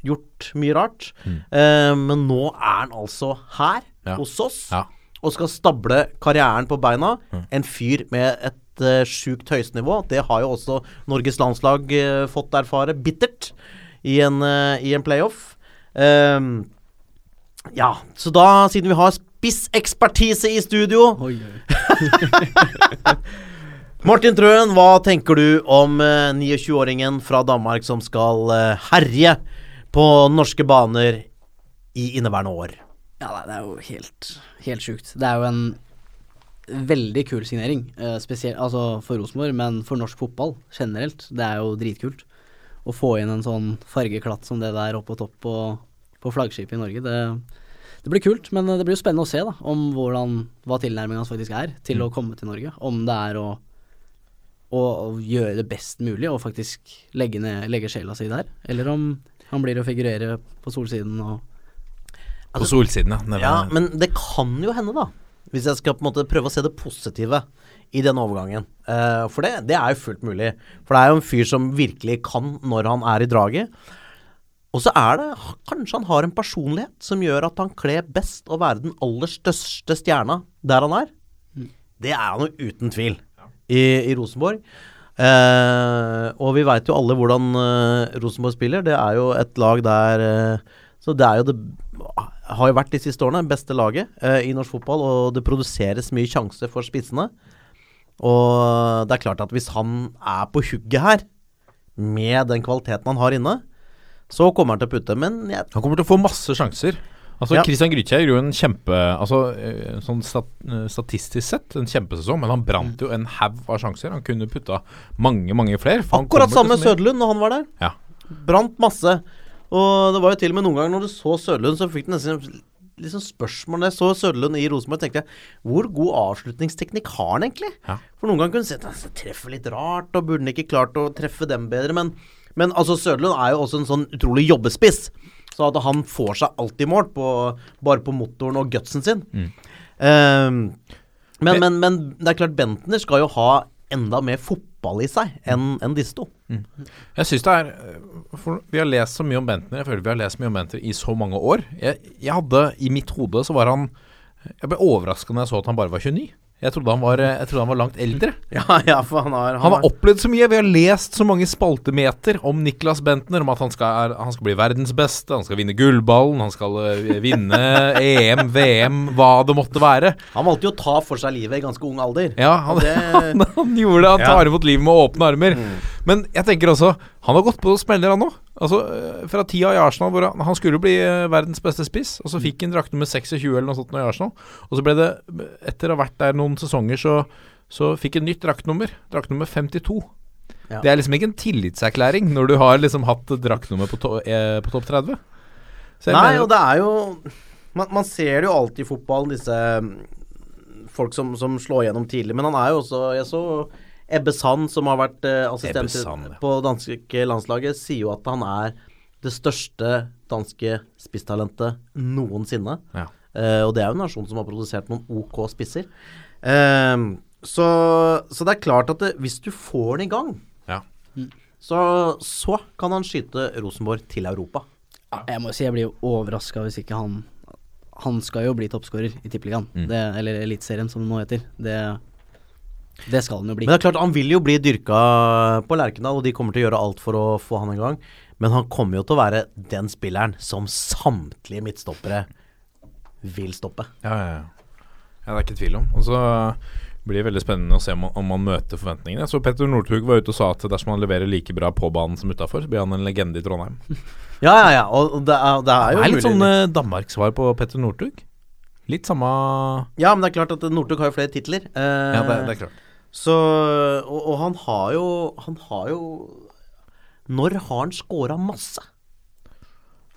gjort mye rart, Eh, men nå er han altså her Ja. hos oss Ja. og skal stable karrieren på beina. En fyr med et uh, sjukt høyestnivå. Det har jo også Norges landslag uh, fått erfare bittert i en, uh, i en playoff. Um, ja, så da, siden vi har spissekspertise i studio Oi, oi. Martin Trøen, hva tenker du om eh, 29-åringen fra Danmark som skal herje på norske baner i inneværende år? Ja, det er jo helt, helt sjukt. Det er jo en veldig kul signering, eh, spesielt altså for Rosenborg, men for norsk fotball generelt. Det er jo dritkult. Å få inn en sånn fargeklatt som det der oppe på topp på, på flaggskipet i Norge, det, det blir kult. Men eh, det blir jo spennende å se da, om hvordan, hva tilnærmingen hans faktisk er til å komme til Norge. Om det er å, å, å gjøre det best mulig og faktisk legge, ned, legge sjela si der, eller om han blir å figurere på solsiden og På solsiden, ja. Ja, men det kan jo hende, da. Hvis jeg skal på en måte prøve å se det positive i den overgangen. Uh, for det, det er jo fullt mulig. For det er jo en fyr som virkelig kan når han er i draget. Og så er det Kanskje han har en personlighet som gjør at han kler best å være den aller største stjerna der han er. Det er han jo uten tvil i, i Rosenborg. Eh, og vi veit jo alle hvordan eh, Rosenborg spiller. Det er jo et lag der eh, Så det er jo det har jo vært de siste årene beste laget eh, i norsk fotball, og det produseres mye sjanser for spissene. Og det er klart at hvis han er på hugget her, med den kvaliteten han har inne, så kommer han til å putte. Men jeg, Han kommer til å få masse sjanser. Altså Ja. Christian Grytkjær gjorde jo en kjempe Altså eh, sånn stat, eh, statistisk sett en kjempesesong, men han brant jo en haug av sjanser. Han kunne putta mange, mange flere. akkurat samme med Søderlund når han var der. Ja. Brant masse. Og det var jo til og med noen ganger når du så Søderlund, så fikk du nesten liksom spørsmål Når jeg så Søderlund i Rosenborg, tenkte jeg hvor god avslutningsteknikk har han egentlig? Ja. For noen ganger kunne du si at han treffer litt rart, og burde han ikke klart å treffe dem bedre. Men, men altså, Søderlund er jo også en sånn utrolig jobbespiss. Så at han får seg alltid mål, på, bare på motoren og gutsen sin. Ehm, men, men, men det er klart, Bentner skal jo ha enda mer fotball i seg enn en disse to. Jeg synes det er for Vi har lest så mye om Bentner. Jeg føler vi har lest mye om Bentner i så mange år. Jeg, jeg hadde I mitt hode så var han Jeg ble overraska når jeg så at han bare var 29. Jeg trodde han var, jeg trodde han var langt eldre. Ja, ja, for han har Han har opplevd så mye. Vi har lest så mange spaltemeter om Niklas Bentner. Om at han skal, han skal bli verdens beste, han skal vinne gullballen, han skal eh, vinne EM, VM, hva det måtte være. Han valgte jo å ta for seg livet i ganske ung alder. Ja, han, det- han, han gjorde det. Han tar imot livet med åpne armer. Men jeg tenker også Han har gått på smeller, han òg. Altså, eh, fra tida i Arsenal hvor han, han skulle bli eh, verdens beste spiss, og så fikk han drakt nummer 26 eller noe sånt i Arsenal. Og så ble det, etter å ha vært der noen sesonger, så, så fikk han nytt draktnummer. Draktnummer 52. Ja. Det er liksom ikke en tillitserklæring når du har liksom hatt draktnummer på, to, eh, på topp 30. Så jeg Nei, mener- og det er jo man, man ser jo alltid i fotballen disse mm, folk som, som slår gjennom tidlig. Men han er jo også Jeg så Ebbe Sand, som har vært eh, assistent Sand, ja. på danske landslaget, sier jo at han er det største danske spisstalentet noensinne. Ja. Uh, og det er jo en nasjon som har produsert noen OK spisser. Uh, så, så det er klart at det, hvis du får den i gang, Ja. så, så kan han skyte Rosenborg til Europa. Ja, jeg må si jeg blir overraska hvis ikke han Han skal jo bli toppskårer i Tippeligaen, mm. eller Eliteserien som det nå heter. Det, det skal han jo bli. Men det er klart, han vil jo bli dyrka på Lerkendal, og de kommer til å gjøre alt for å få han i gang. Men han kommer jo til å være den spilleren som samtlige midtstoppere vil stoppe. Ja, ja, ja. ja, det er ikke tvil om. Og så blir det veldig spennende å se om han, om han møter forventningene. Så Petter Northug var ute og sa at dersom han leverer like bra på banen som utafor, så blir han en legende i Trondheim. Ja, ja, ja. Og og det er, det er jo Det er litt mulig- sånn eh, Danmark-svar på Petter Northug. Litt samme Ja, men det er klart at Northug har jo flere titler. Eh, Ja, det, det er klart. Så og, og han har jo Han har jo Når har han scora masse?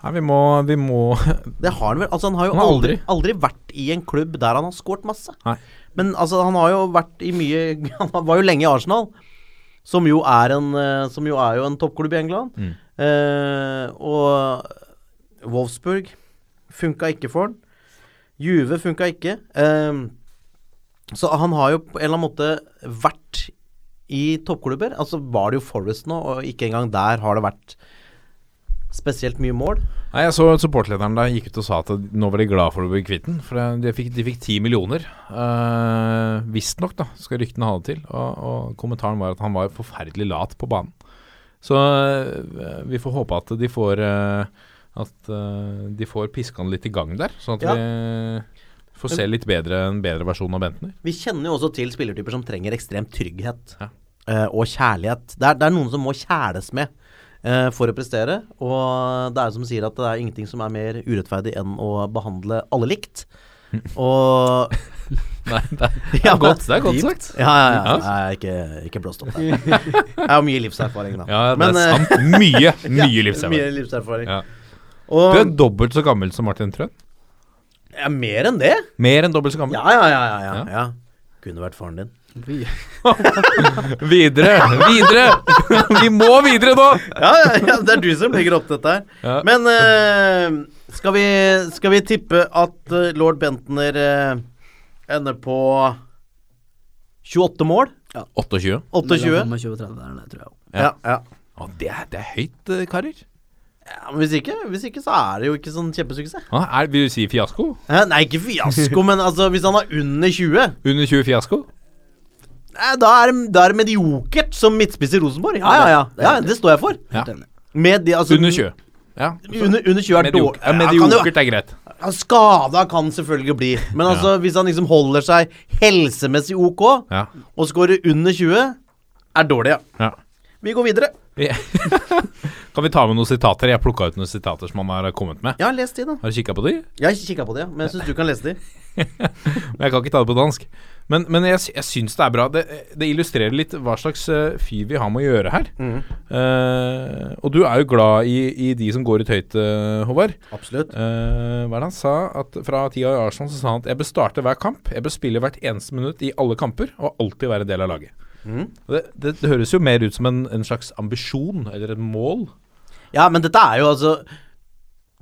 Nei, vi må, vi må Det har han vel. Altså, han har jo Han har aldri, aldri. aldri vært i en klubb der han har skåret masse. Nei. Men altså, han har jo vært i mye Han var jo lenge i Arsenal, som jo er en eh, Som jo er jo en toppklubb i England. Mm. Eh, og Wolfsburg funka ikke for han. Juve funka ikke. Um, så han har jo på en eller annen måte vært i toppklubber. Altså var det jo Forest nå, og ikke engang der har det vært spesielt mye mål. Nei, Jeg så supportlederen der gikk ut og sa at nå var de glad for å bli kvitt den. For de fikk, ti 10 millioner. Uh, Visstnok, da, skal ryktene ha det til. Og, og kommentaren var at han var forferdelig lat på banen. Så uh, vi får håpe at de får eh, At uh, de får piska han litt i gang der. Sånn at Ja. vi får se litt bedre en bedre versjon av Bentner. Vi kjenner jo også til spillertyper som trenger ekstrem trygghet Ja. uh, og kjærlighet. Det er, det er noen som må kjæles med uh, for å prestere. Og det er som sier at det er ingenting som er mer urettferdig enn å behandle alle likt. Og Nei, det er, det Ja, er godt, det er godt sagt. Ja, ja, ja. Er ikke, ikke blåst opp der. Jeg har mye livserfaring, da. Ja, det er Men, sant. Mye, mye livserfaring. Mye livserfaring. Ja. Og Du er dobbelt så gammel som Martin Trøen. ja, mer enn det? Mer enn dobbelt så gammel. Ja, ja, ja. ja, ja, Ja. ja. Kunne vært faren din. Videre! Videre! Vi må videre nå! Ja, ja, ja, det er du som legger opp dette her. Ja. Men uh, skal, vi, skal vi tippe at uh, lord Bentner uh, ender på 28 mål? 28. 28? Mellom 25 30 det tror jeg. Ja. ja. Å, det, er, det er høyt, karer. Ja men hvis ikke, hvis ikke, så er det jo ikke sånn kjempesuksess. Ah, er, vil du si fiasko? Eh, Nei, ikke fiasko, men altså, hvis han er under 20 Under 20 fiasko? eh, Da er det, da er det mediokert som midtspiss i Rosenborg. Ja, ja, ja. ja det står jeg for. Ja. Med de, altså, Under 20. Ja. Under, under 20 er Mediok dårlig. ja, Ja, kan jo- mediokert er greit. Skada kan selvfølgelig bli, men altså hvis han liksom holder seg helsemessig ok, Ja. og scorer under 20, er dårlig, ja. ja. Vi går videre. Kan vi ta med noen sitater? Jeg plukka ut noen sitater som han har kommet med. Ja, les de, da. Har du kikka på de? Jeg har kikka på de, ja, men jeg syns du kan lese de. Men jeg kan ikke ta det på dansk. Men, men jeg, jeg syns det er bra. Det, det illustrerer litt hva slags uh, fyr vi har med å gjøre her. Eh, og du er jo glad i, i de som går ut høyt, uh, Håvard. Absolutt. Uh, hva er det han sa? At Fra tida i Arsenal så sa han at jeg bør starte hver kamp. Jeg bør spille hvert eneste minutt i alle kamper og alltid være del av laget. Mm. Det, det, det høres jo mer ut som en, en slags ambisjon eller et mål. Ja, men dette er jo altså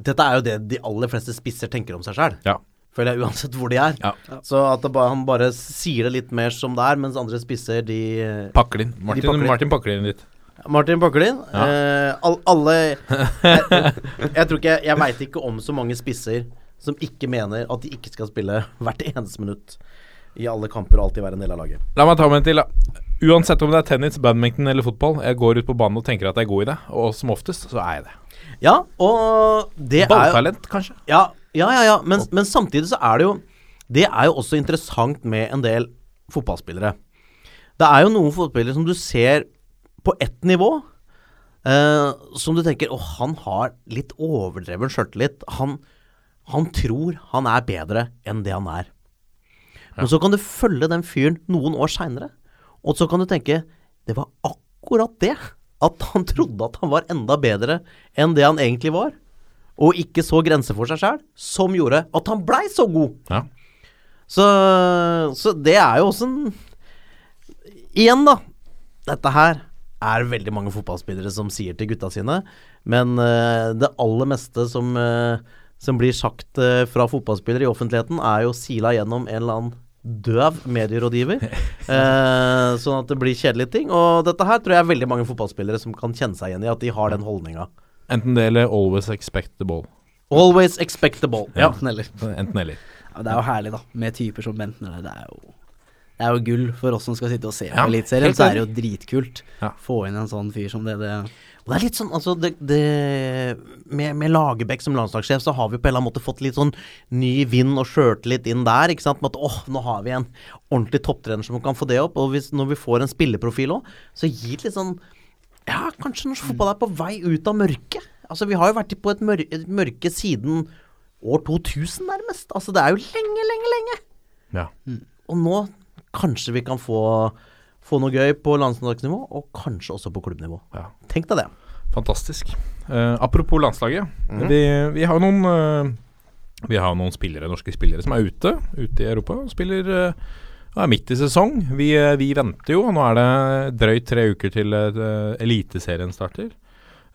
Dette er jo det de aller fleste spisser tenker om seg sjøl. Ja. Føler jeg, uansett hvor de er. Ja. Så at det bare, han bare sier det litt mer som det er, mens andre spisser, de Pakker inn. Martin, pakker inn. Martin pakker inn litt. Martin Pakkelin. Ja. Eh, all, alle Jeg, jeg tror ikke Jeg veit ikke om så mange spisser som ikke mener at de ikke skal spille hvert eneste minutt i alle kamper og alltid være en del av laget. La meg ta med en til, da. Uansett om det er tennis, badminton eller fotball, jeg går ut på banen og tenker at jeg er god i det, og som oftest så er jeg det. Ja, og det er jo Balltalent, kanskje? Ja, ja, ja. ja. Men, men samtidig så er det jo Det er jo også interessant med en del fotballspillere. Det er jo noen fotballspillere som du ser på ett nivå, eh, som du tenker Å, han har litt overdreven sjøltillit. Han, han tror han er bedre enn det han er. Men så kan du følge den fyren noen år seinere, og så kan du tenke Det var akkurat det. At han trodde at han var enda bedre enn det han egentlig var. Og ikke så grenser for seg sjæl, som gjorde at han blei så god. Ja. Så, så det er jo også en Igjen, da. Dette her er veldig mange fotballspillere som sier til gutta sine, men uh, det aller meste som, uh, som blir sagt uh, fra fotballspillere i offentligheten, er jo sila gjennom en eller annen døv medierådgiver. eh, sånn at det blir kjedelige ting. Og dette her tror jeg er veldig mange fotballspillere som kan kjenne seg igjen i, at de har den holdninga. Enten det eller always expect the ball. Always expect the ball. Ja. Enten eller. Enten eller. Ja, det er jo herlig, da, med typer som Bentner. Det er jo det er jo gull for oss som skal sitte og se på Ja, Eliteserien. Så er det jo dritkult. Ja. Få inn en sånn fyr som det. det Og det er litt sånn, altså det, det, med, med Lagerbäck som landslagssjef, så har vi på en eller annen måte fått litt sånn ny vind og sjøltillit inn der. ikke sant, Med at åh, nå har vi en ordentlig topptrener som kan få det opp. Og hvis, når vi får en spilleprofil òg, så gir det litt sånn Ja, kanskje norsk fotball er på vei ut av mørket. Altså, vi har jo vært på et, mørke, et mørke siden år 2000, nærmest. Altså, det er jo lenge, lenge, lenge. Ja. Og nå kanskje vi kan få, få noe gøy på landslagsnivå, og kanskje også på klubbnivå. Ja. Tenk deg det. Fantastisk. Uh, apropos landslaget. vi, vi har jo noen uh, Vi har noen spillere, norske spillere som er ute Ute i Europa og spiller eh, ja, midt i sesong. Vi, eh, vi venter jo, nå er det drøyt tre uker til uh, Eliteserien starter.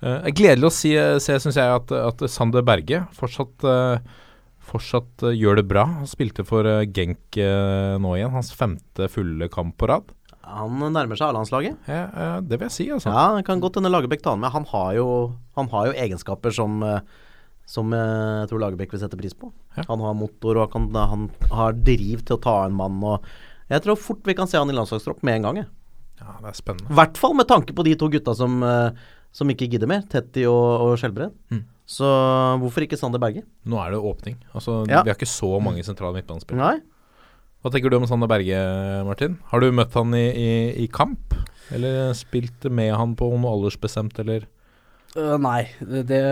Uh, det er gledelig å si, se, syns jeg, at, at Sander Berge fortsatt uh, Fortsatt uh, gjør det bra. Han spilte for eh, Genk eh, nå igjen, hans femte fulle kamp på rad. Han nærmer seg A-landslaget. Ja, eh, det vil jeg si, altså. Ja, det kan godt hende Lagerbäck tar han med. Han har jo, han har jo egenskaper som, eh, som eh, jeg tror Lagerbäck vil sette pris på. Ja. Han har motor, og han, han har driv til å ta en mann. Og jeg tror fort vi kan se han i landslagstropp med en gang. jeg. Ja, det er spennende. I hvert fall med tanke på de to gutta som, eh, som ikke gidder mer. Tetti og, og Skjelbred. Mm. Så hvorfor ikke Sander Berge? Nå er det åpning. Altså, Ja. Vi har ikke så mange sentrale midtbanespillere. Hva tenker du om Sander Berge, Martin? Har du møtt han i, i, i kamp? Eller spilt med han på noe aldersbestemt, eller? Øh, nei, det,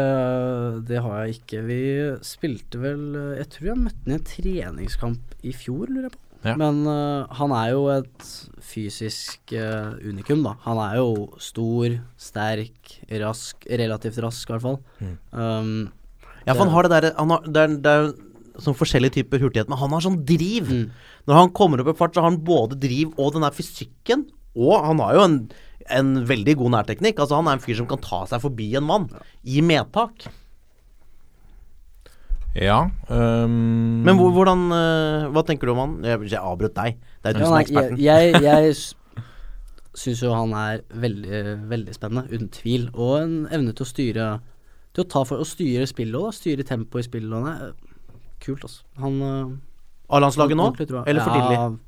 det har jeg ikke. Vi spilte vel Jeg tror jeg møtte ham i en treningskamp i fjor, lurer jeg på. Ja. Men uh, han er jo et fysisk uh, unikum, da. Han er jo stor, sterk, rask. Relativt rask, i hvert fall. Mm. Um, Ja, for han har det der Det er, er sånn forskjellige typer hurtighet, men han har sånn driv. Mm. Når han kommer opp i fart, så har han både driv og den der fysikken. Og han har jo en, en veldig god nærteknikk. Altså Han er en fyr som kan ta seg forbi en mann i medtak. Ja. um... Men hvor, hvordan uh, Hva tenker du om han? Jeg, jeg avbrøt deg. Det er du ja, som er eksperten. Jeg, jeg, jeg syns jo han er veldig, veldig spennende, uten tvil. Og en evne til å styre Til å ta for å styre spillet òg, styre tempoet i spillet. Kult, altså. Han uh, A-landslaget nå? Eller for tidlig? Nei.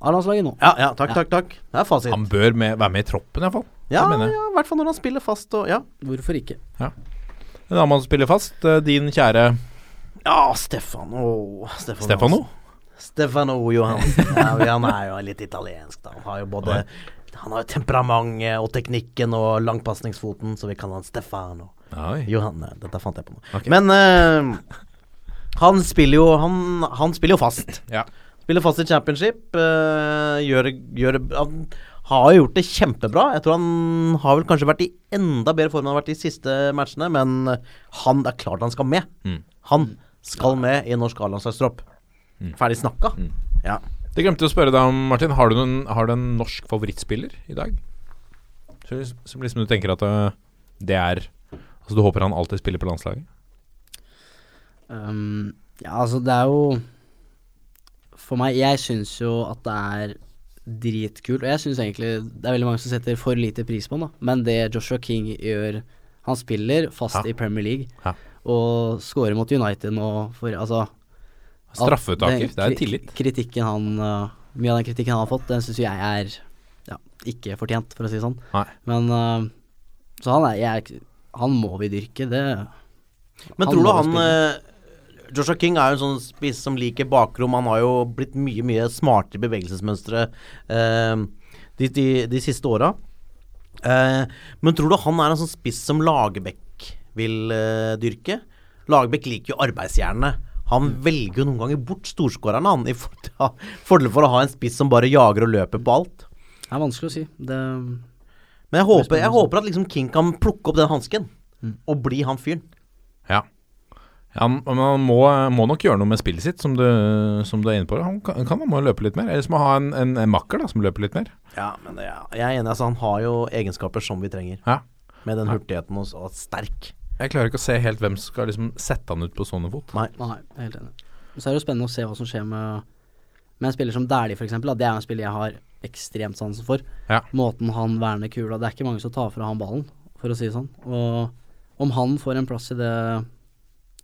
A-landslaget nå. Ja, ja, takk, Ja. takk, takk. Det er fasit. han bør med, være med i troppen, iallfall. ja, ja, i hvert fall når han spiller fast og Ja, Hvorfor ikke? En annen mann som spiller fast, eh, din kjære ja Stefano Stefano. Stefano. Stefano Johansen. Ja, han er jo litt italiensk, da. Han har jo både Han har jo temperamentet og teknikken og langpasningsfoten, så vi kaller han Stefano. Oi. Johan, dette fant jeg på nå. Okay. Men uh, han spiller jo han, han spiller jo fast. Ja. Spiller fast i championship. eh, gjør, gjør Han har jo gjort det kjempebra. Jeg tror han har vel kanskje vært i enda bedre form enn han har vært i de siste matchene, men han det er klart han skal med. Mm. Han skal med i norsk A-landslagstropp. Mm. Ferdig snakka. Ja. Det glemte jeg å spørre deg om, Martin. Har du, noen, har du en norsk favorittspiller i dag? Så, som liksom du tenker at øh, det er Altså du håper han alltid spiller på landslaget? Um, Ja, altså det er jo For meg, jeg syns jo at det er dritkult, og jeg syns egentlig det er veldig mange som setter for lite pris på han, da. Men det Joshua King gjør Han spiller fast Ja. i Premier League Ja. og scorer mot United nå for Altså den Det er tillit. Kritikken han uh, Mye av den kritikken han har fått, den syns jeg er ja, ikke fortjent, for å si det sånn. Nei. Men uh, Så han er jeg, Han må vi dyrke, det Men Han tror du han eh, Joshua King er jo en sånn spiss som liker bakrom. Han har jo blitt mye, mye smartere i bevegelsesmønstre eh, de, de, de siste åra. Eh, men tror du han er en sånn spiss som Lagerbäck vil eh, dyrke? Lagerbäck liker jo arbeidsjernene. Han velger jo noen ganger bort storskårerne, han, i for- fordel for å ha en spiss som bare jager og løper på alt. Det er vanskelig å si. Det Men jeg håper, jeg håper at liksom King kan plukke opp den hansken og bli han fyren. Ja. Ja han må, må nok gjøre noe med spillet sitt, som du, som du er inne på. Han kan, kan han må løpe litt mer. Eller så må ha en, en, en makker da, som løper litt mer. Ja, men ja, jeg er enig. Altså, han har jo egenskaper som vi trenger. Ja. Med den hurtigheten og, og sterk. Jeg klarer ikke å se helt hvem som skal liksom sette han ut på sånne fot. Nei. Nei, helt enig. Så er det jo spennende å se hva som skjer med, med en spiller som Dæhlie, f.eks. Det er en spiller jeg har ekstremt sansen for. Ja. Måten han verner kula Det er ikke mange som tar fra han ballen, for å si det sånn. Og om han får en plass i det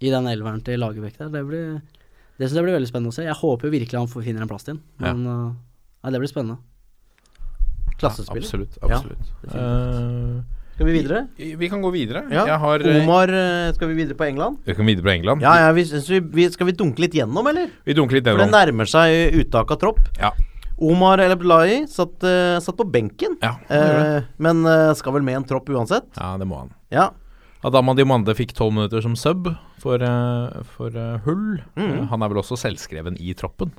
I den elveren til Lagerbäck der, det blir Det syns jeg blir veldig spennende å se. Jeg håper virkelig han finner en plass til den, Ja. men uh, Nei, det blir spennende. Klassespiller. absolutt. Ja, absolutt. Eh, Skal vi videre? vi kan gå videre. Ja. Jeg har eh, Omar, eh, skal vi videre på England? Vi kan videre på England. Ja, ja vi, vi, vi, Skal vi dunke litt gjennom, eller? Vi dunker litt gjennom. For det nærmer seg uttak av tropp. Ja. Omar El Abdullahi satt, eh, satt på benken, Ja, eh, men eh, skal vel med en tropp uansett. ja, det må han. Ja. Adama Diomande fikk tolv minutter som sub for, eh, for eh, Hull. Mm. Eh, han er vel også selvskreven i troppen.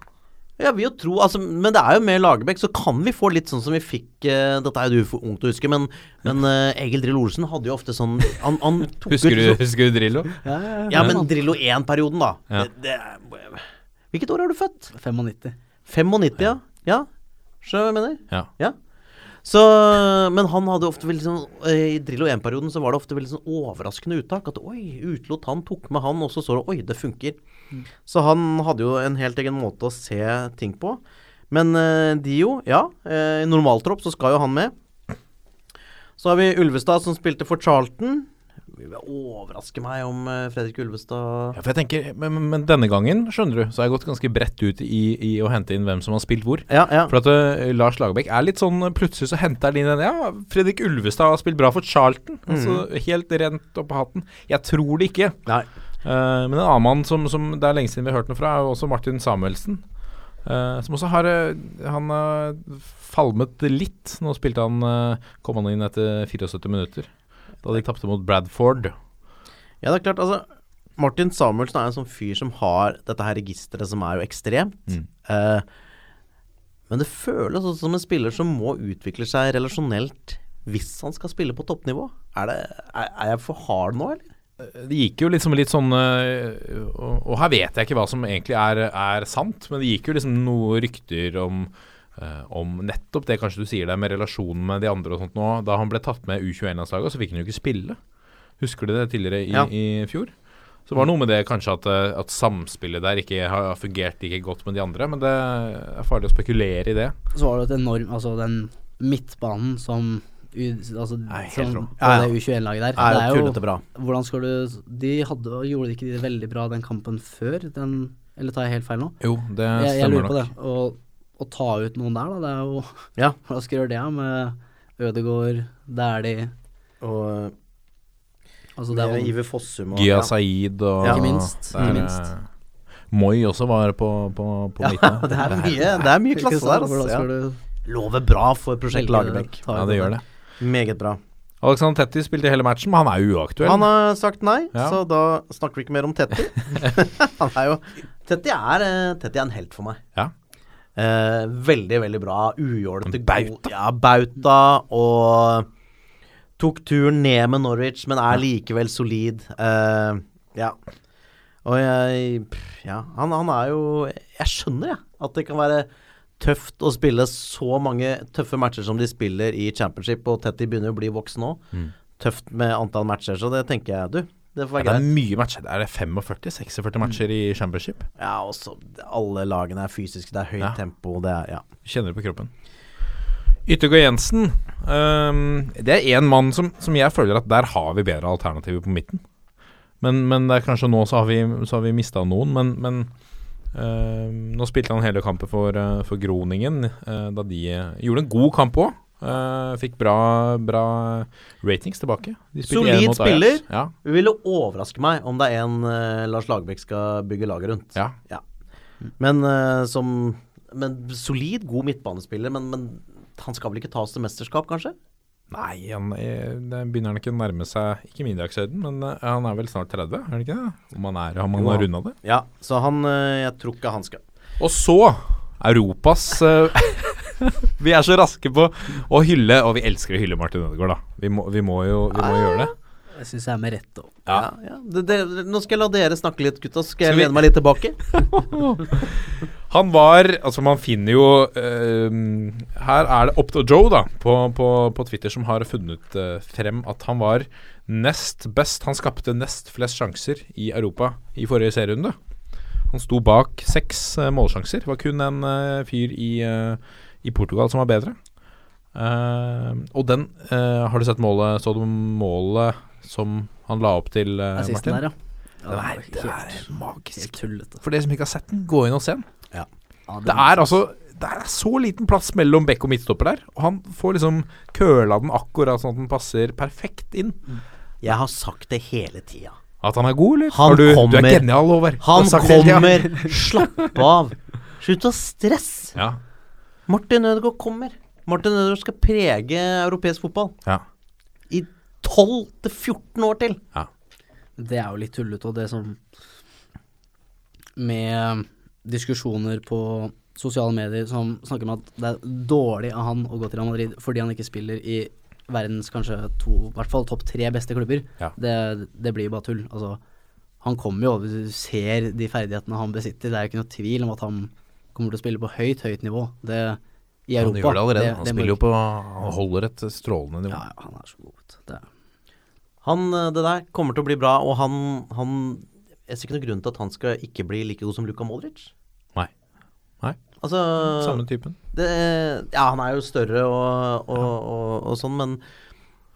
Jeg vil jo tro altså, Men det er jo med Lagerbäck, så kan vi få litt sånn som vi fikk uh, Dette er jo du for ung å huske, men, men uh, Egil Drillo Olsen hadde jo ofte sånn Han, han tok Husker ut du, husker du Drillo? Ja, men Drillo 1-perioden, da. Ja. Det, det, hvilket år er du født? 95. 95, ja. Ja, skjønner du hva jeg mener? Ja. Så, men han hadde ofte veldig sånn eh, I Drillo 1-perioden så var det ofte veldig sånn overraskende uttak. At oi, utelot han, tok med han, og så så du oi, det funker. Så han hadde jo en helt egen måte å se ting på. Men eh, Dio, ja. eh, I normaltropp så skal jo han med. Så har vi Ulvestad som spilte for Charlton. Vil overraske meg om eh, Fredrik Ulvestad Ja, for jeg tenker, men, men- denne gangen, skjønner du, så har jeg gått ganske bredt ut i, i å hente inn hvem som har spilt hvor. Ja, ja. For at uh, Lars Lagerbäck er litt sånn Plutselig så henter han inn en Ja, Fredrik Ulvestad har spilt bra for Charlton. Altså Helt rent opp av hatten. Jeg tror det ikke. Eh, men en annen mann som, som det er lenge siden vi har hørt noe fra, er jo også Martin Samuelsen. Uh, som også har Han har falmet litt. Nå spilte han kom han inn etter 74 minutter. Da de tapte mot Bradford. Ja, det er klart, altså Martin Samuelsen er en sånn fyr som har dette her registeret som er jo ekstremt. Mm. Eh, men det føles også som en spiller som må utvikle seg relasjonelt hvis han skal spille på toppnivå. Er, det, er, er jeg for hard nå, eller? Det gikk jo liksom litt sånn og, og her vet jeg ikke hva som egentlig er, er sant, men det gikk jo liksom noen rykter om øh, om nettopp det kanskje du sier der med relasjonen med de andre og sånt nå. Da han ble tatt med U21-landslaget, så fikk han jo ikke spille. Husker du det tidligere i, Ja. i fjor? Så det var noe med det kanskje at, øh, at samspillet der ikke har fungert like godt med de andre, men det er farlig å spekulere i det. Så var det et enormt Altså, den midtbanen som u, altså, Nei, helt som, Ja, ja. det U21-laget der. Er det er jo bra. Hvordan skal du De hadde, gjorde de ikke det veldig bra den kampen før? Den, eller tar jeg helt feil nå? Jo, det Jeg, jeg stemmer det. nok. Å, å ta ut noen der, da. Det er jo Ja. Hva skal gjøre det med Ødegård, Dæhlie Og Altså, det er jo Iver Fossum og Gia ja. Saeed og Ja. Ikke minst, det er, ikke minst. Moi også var på, på, på Ja, midten. det er mye, det er mye klasse der, altså. Ja. Lover bra for prosjekt Lagerbäck. Ja, det gjør det. Meget bra. Alexander Tetti spilte hele matchen, men han er jo uaktuell. Han har sagt nei, Ja. så da snakker vi ikke mer om Tetti. han er jo Tetti er, eh, Tetti er en helt for meg. Ja. Eh, veldig, veldig bra. Ujålete. Bauta. Ja, bauta. Og tok turen ned med Norwich, men er likevel solid. Eh, ja. Og jeg Ja, han, han er jo Jeg skjønner, jeg, at det kan være tøft å spille så mange tøffe matcher som de spiller i championship, og Tetti begynner å bli voksen nå. Mm. Tøft med antall matcher, så det tenker jeg, du. Det får Ja, greit. det er mye matcher. Er det 45-46 matcher i championship? Ja, også alle lagene er fysiske, det er høyt Ja. tempo, det er Ja. Kjenner det på kroppen. Yttergård Jensen. Um, det er én mann som, som jeg føler at der har vi bedre alternativer på midten. Men, men det er kanskje nå så har vi, så har vi mista noen. Men, men um, nå spilte han hele kampen for, eh, for Groningen, uh, da de gjorde en god kamp òg. Fikk bra, bra ratings tilbake. De Solid spiller. Ja, Det ville overraske meg om det er en uh, Lars Lagerbäck skal bygge laget rundt. ja. Men uh, som Men solid, god midtbanespiller, men, men han skal vel ikke ta oss til mesterskap, kanskje? Nei, han er, det begynner han ikke å nærme seg Ikke middagshøyden, men han er vel snart 30, er han ikke det? Om han er om han har runda det. Ja, så han Jeg tror ikke han skal. Og så Europas Vi er så raske på å hylle, og vi elsker å hylle Martin Ødegaard, da. Vi må, vi må jo vi må gjøre det. Jeg syns jeg er med rett òg. Ja, ja. Det, det, nå skal jeg la dere snakke litt, gutta, så skal jeg lene meg litt tilbake. Han var Altså, man finner jo uh, Her er det Opto Joe, da, på, på, på Twitter, som har funnet uh, frem at han var nest best. Han skapte nest flest sjanser i Europa i forrige serierunde. Han sto bak seks uh, målsjanser. Det var kun en fyr i, i Portugal som var bedre. Uh, og den uh, Har du sett målet Så du målet som han la opp til, uh, Martin? der, ja. ja Den er, det er magisk. For dere som ikke har sett den, gå inn og se den. Ja, Det er altså Det er så liten plass mellom bekk og midtstopper der, og han får liksom køla den akkurat sånn at den passer perfekt inn. Jeg har sagt det hele tida. At han er god, eller? Han du, du, du er genial, Håvard. Han det kommer! Slapp av! Slutt å stresse! Ja. Martin Ødegaard kommer. Martin Ødegaard skal prege europeisk fotball ja. i 12-14 år til. Det er jo litt tullete, og det som Med diskusjoner på sosiale medier som snakker om at det er dårlig av han å gå til Real Madrid fordi han ikke spiller i verdens kanskje to, i hvert fall topp tre beste klubber. Ja. Det, det blir bare tull. Altså, han kommer jo, over, du ser de ferdighetene han besitter, det er jo ikke noe tvil om at han kommer til å spille på høyt, høyt nivå. Det, I Han gjør det allerede. det- han spiller jo på Han holder et strålende nivå. Ja, ja, han er så god. vet du. Det Han, eh, det der kommer til å bli bra, og han, han Jeg ser ikke noen grunn til at han skal ikke bli like god som Luka Modric. Nei. Nei. Altså Samme typen. det, Ja, han er jo større og, og, og, og sånn, men,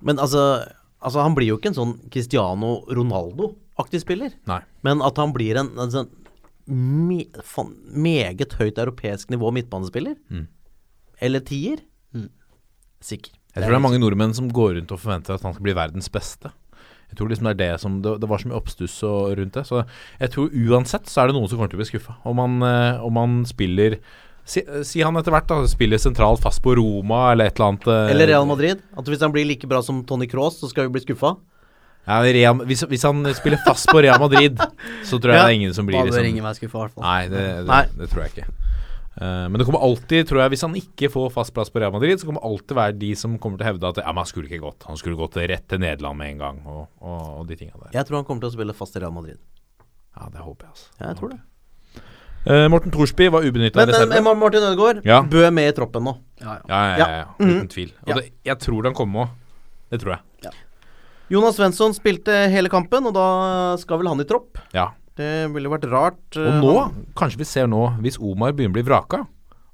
men altså, altså Han blir jo ikke en sånn Cristiano Ronaldo-aktig spiller. Nei. Men at han blir en, en sånn me, fan, meget høyt europeisk nivå midtbanespiller, Mm. eller tier, Mm. sikker. Jeg tror det er mange nordmenn som går rundt og forventer at han skal bli verdens beste. Jeg tror liksom det er det som Det, det var så mye oppstuss og rundt det. Så jeg tror uansett så er det noen som kommer til å bli skuffa. Om han, eh, om han spiller si, si han etter hvert da spiller sentralt fast på Roma eller et eller annet. eh, Eller Real Madrid. At hvis han blir like bra som Tony Cross, så skal vi bli skuffa. Ja, Real, hvis, hvis han spiller fast på Real Madrid, så tror jeg Ja. det er ingen som blir liksom. Nei, det, det, Nei. det tror jeg ikke. Uh, men det kommer alltid, tror jeg, hvis han ikke får fast plass på Real Madrid, så kommer det alltid være de som kommer til å hevde at ja, men han skulle ikke gått. Han skulle gått rett til Nederland med en gang, og, og, og de tinga der. Jeg tror han kommer til å spille fast i Real Madrid. Ja, det håper jeg, altså. Ja, jeg tror det. Uh, Morten Thorsby var ubenytta Men, Martin Ødegaard Ja. bør med i troppen nå. Ja, ja. Ja, ja, ja, ja. uten Mhm. tvil. Og Ja. det, jeg tror han kommer òg. Det tror jeg. Jonas Svensson spilte hele kampen, og da skal vel han i tropp. Ja. Det ville vært rart. Og eh, nå, han- kanskje vi ser nå, hvis Omar begynner å bli vraka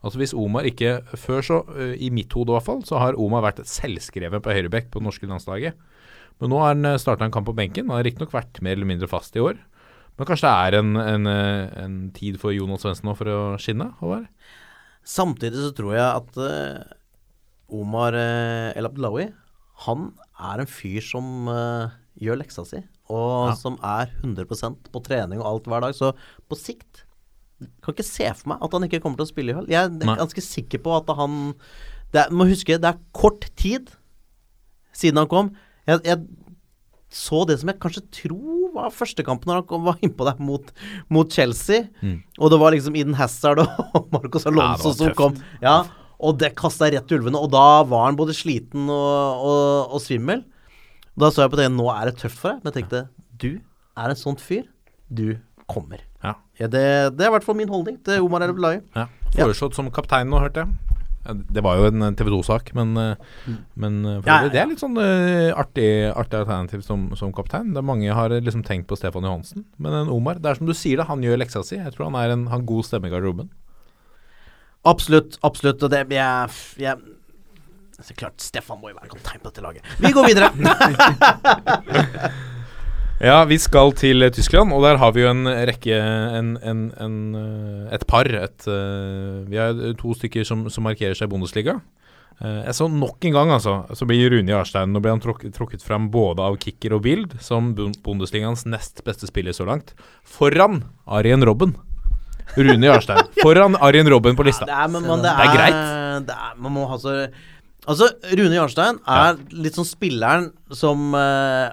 Altså Hvis Omar ikke Før så, eh, i mitt hode i hvert fall, så har Omar vært selvskreven på høyrebekk på det norske landslaget. Men nå har han starta en kamp på benken. Han har riktignok vært mer eller mindre fast i år. Men kanskje det er en, en, eh, en tid for Jonas Svendsen nå for å skinne? Håvard? Samtidig så tror jeg at eh, Omar eh, El Abdelawi, han er en fyr som uh, gjør leksa si, og Ja. som er 100% på trening og alt hver dag. Så på sikt kan ikke se for meg at han ikke kommer til å spille i høll. Jeg er Nei. ganske sikker på at han det er, må huske, det er kort tid siden han kom. Jeg, jeg så det som jeg kanskje tror var første kampen når han kom, var innpå der mot, mot Chelsea. Mm. Og det var liksom Eden Hazard og Marcos Alonso ja, som kom. Ja, og det kasta rett til ulvene. Og da var han både sliten og, og, og svimmel. Da så jeg på det, nå er det tøft for deg. Men jeg tenkte, du er en sånn fyr. Du kommer. Ja. Ja, det, det er i hvert fall min holdning til Omar El Abdullahi. ja. Foreslått som kaptein nå, hørte jeg. Det var jo en TV 2-sak, men, eh, men eh, for Ja, det er litt sånn uh, artig, artig alternativ som, som kaptein. Det er mange har liksom tenkt på Stefan Johansen, men en Omar Det er som du sier, det, han gjør leksa si. Jeg tror han er en har god stemme i garderoben. Absolutt, absolutt. Og det jeg, jeg Så klart, Stefan må jo være kaptein på dette laget. Vi går videre. Ja, vi skal til Tyskland, og der har vi jo en rekke en, en, en, eh, Et par. Et, eh, vi har to stykker som, som markerer seg i Bundesliga. Eh, jeg så nok en gang, altså, så blir Rune Jarstein Nå ble han trukket, trukket fram både av Kicker og Bild som Bun- Bundesligaens nest beste spiller så langt. Foran Arjen Robben. Rune Jarstein. Foran Arjen Robben på lista. Det er, men, men det, Det er er, greit. Det er, man må ha så Altså, Rune Jarstein er litt sånn spilleren som uh,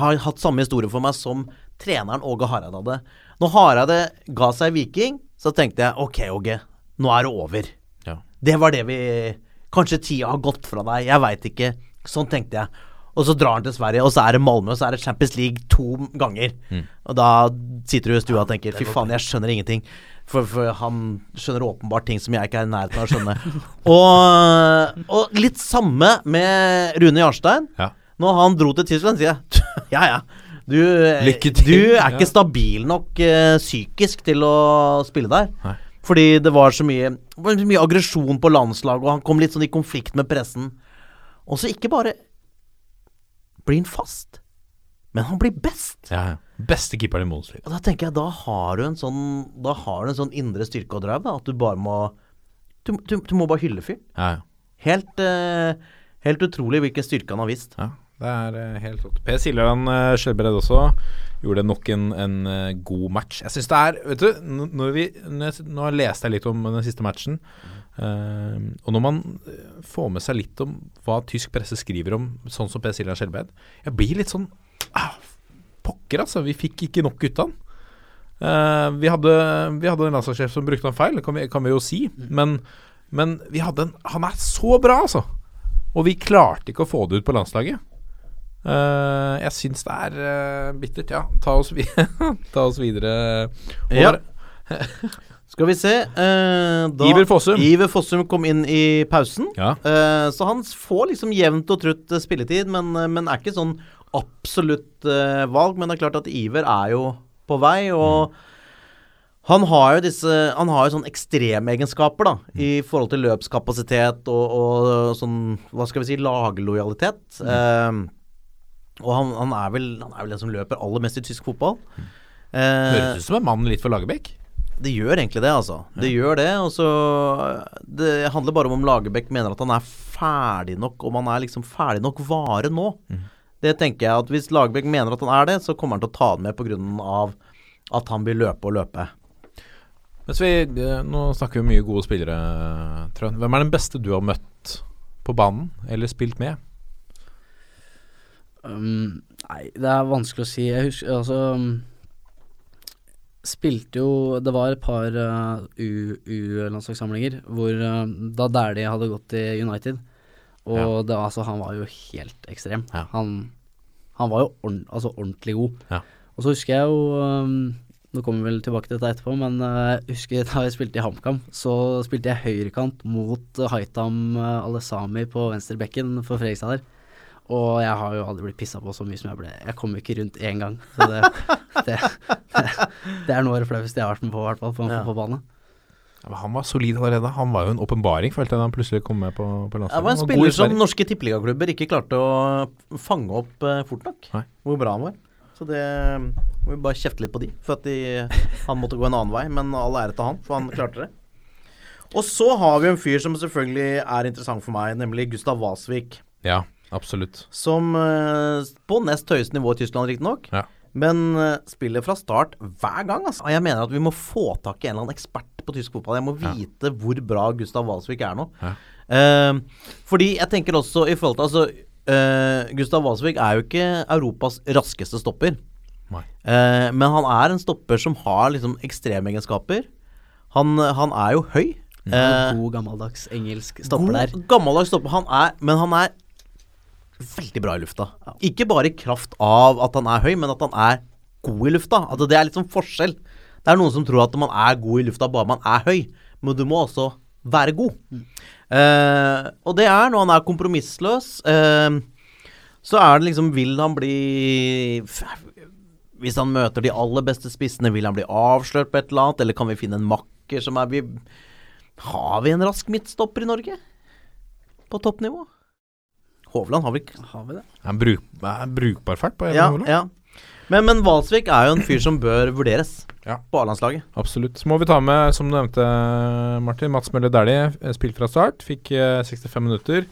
har hatt samme historie for meg som treneren Åge Hareide hadde. Når Hareide ga seg Viking, så tenkte jeg ok, Åge, nå er det over. Ja. Det var det vi Kanskje tida har gått fra deg, jeg veit ikke. Sånn tenkte jeg. Og så drar han til Sverige, og så er det Malmö, og så er det Champions League to ganger. Og da sitter du i stua og tenker fy faen, jeg skjønner ingenting. For, for han skjønner åpenbart ting som jeg ikke er i nærheten av å skjønne. og, og litt samme med Rune Jarstein. Ja. Når han dro til Tyskland, sier jeg ja ja. Du, til. du er ikke stabil nok uh, psykisk til å spille der. Nei. Fordi det var så mye mye aggresjon på landslaget, og han kom litt sånn i konflikt med pressen. Og så ikke bare blir han fast, men han blir best. Ja, ja. Beste keeperen i Bundesliga. Og da tenker jeg, da har du en sånn Da har du en sånn indre styrke og drive, da. At du bare må Du, du, du må bare hylle fyren. Ja, ja. Helt, eh, helt utrolig hvilken styrke han har vist. Ja, det er eh, helt rått. Per Siljan uh, Skjelbred også gjorde nok en, en eh, god match. Jeg syns det er Vet du, når vi, jeg, nå leste jeg litt om den siste matchen. Uh, og når man eh, får med seg litt om hva tysk presse skriver om sånn som Per Siljan Skjelbred Jeg blir litt sånn ah, Pokker, altså. Vi fikk ikke nok ut av han. Uh, vi, hadde, vi hadde en landslagssjef som brukte han feil, kan kan vi jo si. Men, men vi hadde en Han er så bra, altså! Og vi klarte ikke å få det ut på landslaget. Eh, jeg syns det er uh, bittert. Ja, ta oss, vi ta oss videre. Ja. Skal vi se uh, da, Iver Fossum. Iver Fossum kom inn i pausen. Ja. Så han får liksom jevnt og trutt spilletid, men, men er ikke sånn absolutt valg. Men det er klart at Iver er jo på vei, og han har jo disse Han har jo sånne ekstremegenskaper, da, i forhold til løpskapasitet og, og sånn Hva skal vi si laglojalitet. Eh, og han, han, er vel, han er vel den som løper aller mest i tysk fotball. Eh, Høres ut som en mann litt for Lagerbäck. det gjør egentlig det, altså. Det gjør det. Og så Det handler bare om om Lagerbäck mener at han er ferdig nok, om han er liksom ferdig nok vare nå. Det tenker jeg at hvis Lagerbäck mener at han er det, så kommer han til å ta den med pga. at han vil løpe og løpe. Vi, eh, nå snakker vi mye gode spillere, Trønd. Hvem er den beste du har møtt på banen, eller spilt med? Um, nei, det er vanskelig å si. Jeg husker altså um, Spilte jo Det var et par uh, U-landslagssamlinger hvor uh, da Dæhlie hadde gått til United. Og Ja. det, altså, han var jo helt ekstrem. Ja. Han, han var jo ordent, altså, ordentlig god. Ja. Og så husker jeg jo um, Nå kommer vi vel tilbake til dette etterpå, men uh, husker da jeg spilte i HamKam, så spilte jeg høyrekant mot Haitam uh, Alesami på venstrebekken for Fredrikstad der. Og jeg har jo aldri blitt pissa på så mye som jeg ble. Jeg kom ikke rundt én gang. Så det, det, det, det er noe av det flaueste jeg har vært med på, i hvert fall, på en Ja. fotballbane. Ja, han var solid allerede. Han var jo en åpenbaring, følte jeg, da han plutselig kom med på, på landslaget. Det var en spiller som norske tippeligaklubber ikke klarte å fange opp eh, fort nok. Nei. Hvor bra han var. Så det må vi bare kjefte litt på de, for at de, han måtte gå en annen vei. Men all ære til han, for han klarte det. Og så har vi en fyr som selvfølgelig er interessant for meg, nemlig Gustav Wasvik. Ja, absolutt. Som eh, på nest høyeste nivå i Tyskland, riktignok. Ja. Men eh, spiller fra start hver gang. Altså. Og Jeg mener at vi må få tak i en eller annen ekspert på tysk fotball. Jeg må Ja. vite hvor bra Gustav Walsvik er nå. Ja. Eh, fordi jeg tenker også i forhold til Altså, eh, Gustav Walsvik er jo ikke Europas raskeste stopper. Nei. Eh, men han er en stopper som har liksom ekstremegenskaper. Han, han er jo høy. Eh, God gammeldags engelsk stopper der. Gammeldags stopper. Han er, men han er veldig bra i lufta. Ikke bare i kraft av at han er høy, men at han er god i lufta. Altså, det er litt sånn forskjell. Det er noen som tror at man er god i lufta bare man er høy, men du må også være god. Eh, og det er når han er kompromissløs. Uh, så er det liksom Vil han bli Hvis han møter de aller beste spissene, vil han bli avslørt på et eller annet? Eller kan vi finne en makker som er vi, Har vi en rask midtstopper i Norge? På toppnivå? Hovland har vi ikke Har vi det? Er han bruk, er brukbar fart på Ja, Hovland? ja. Men, men Valsvik er jo en fyr som bør vurderes Ja. på A-landslaget. Absolutt. Så må vi ta med, som du nevnte, Martin, Mats Møller Dæhlie eh, spilt fra start. Fikk eh, 65 minutter.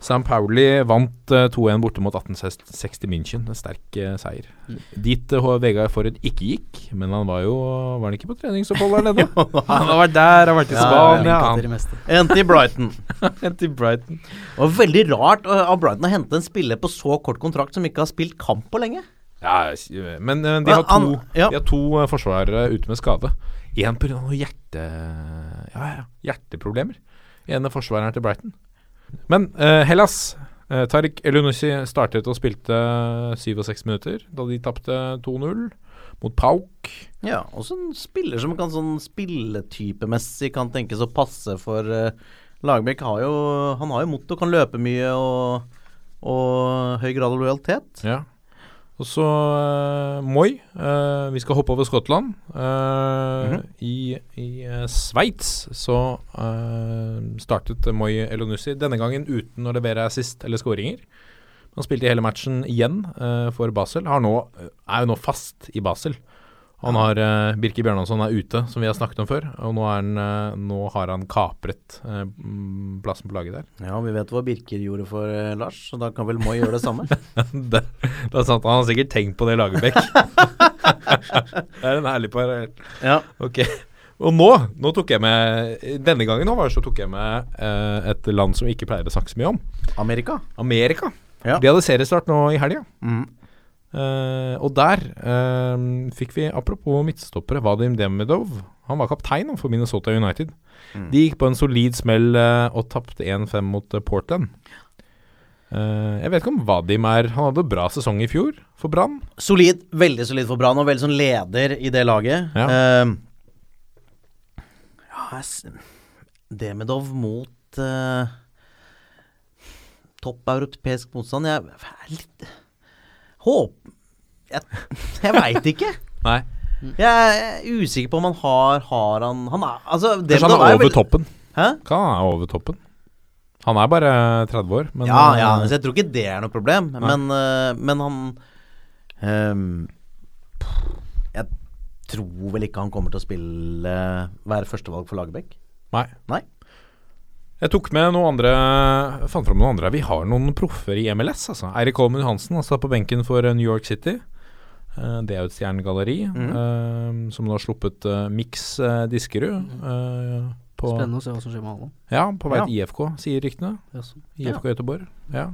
Sam Pauli vant eh, 2-1 borte mot 1860 München. En sterk eh, seier. Dit uh, H- Vegard Forhud ikke gikk, men han var jo Var han ikke på treningsopphold der nede? han har vært der, han har vært i Spania. Ja. Endte i Brighton. Hentet i Brighton. Det var veldig rart uh, av Brighton å hente en spiller på så kort kontrakt som ikke har spilt kamp på lenge. Ja, men eh, de har to, han- ja. de har to eh, forsvarere ute med skade. Én pga. hjerte... Ja, ja, hjerteproblemer. En av forsvarerne til Brighton. Men uh, Hellas uh, Tariq Elunussi startet og spilte 67 minutter da de tapte 2-0 mot Pauk. Ja, også en spiller som kan sånn spilletypemessig kan tenkes å passe for uh, Lagerbäck har jo Han har jo motto, kan løpe mye og, og høy grad av lojalitet. Ja. Og så uh, Moi. Uh, vi skal hoppe over Skottland. Eh, I i uh, Sveits så startet Moi Elonussi, denne gangen uten å levere assist eller skåringer. Han spilte hele matchen igjen for Basel. Har nå, er jo nå fast i Basel. Han har uh, Birker Bjørnansson er ute, som vi har snakket om før. Og nå, han, eh, nå har han kapret eh, plassen på laget der. Ja, vi vet hva Birker gjorde for eh, Lars, så da kan vel Moi gjøre det samme. det, det er sant, Han har sikkert tenkt på det, Lagerbäck. det er en herlig parallell. ja. Ok. Og nå, nå tok jeg med Denne gangen nå var det så tok jeg med eh, et land som vi ikke pleier å snakke så mye om. Amerika. Amerika. Ja. De hadde seriestart nå i helga. Mm. Eh, og der uh, fikk vi, apropos midtstoppere, Vadim Demidov. Han var kaptein for Minnesota United. De gikk på en solid smell uh, og tapte 1-5 mot Portland. Jeg vet ikke om Vadim er Han hadde bra sesong i fjor for Brann. Solid, veldig solid for Brann, og veldig sånn leder i det laget. Ja. Ja, Demidov mot topp europeisk motstand Jeg er litt Håp... Jeg, jeg veit ikke. Nei. Jeg er usikker på om han har Har han Han er Altså, Kanskje han er over vel- toppen. Hæ? Kan han er over toppen. Han er bare 30 år, men ja, eh, ja, så jeg tror ikke det er noe problem. Men, eh, men han um, Jeg tror vel ikke han kommer til å spille være førstevalg for Lagerbäck. Nei. Nei. Jeg tok med noen andre Fant fram noen andre. Vi har noen proffer i MLS, altså. Eirik Holmen Johansen han satt på benken for eh, New York City. Eh, det er jo et stjernegalleri mm. uh, som nå har sluppet uh, Mix uh, Diskerud. Uh, på, Spennende å se hva som skjer med Haaland. Ja, på vei Ja. til IFK, sier ryktene. Yes. IFK Göteborg. Ja.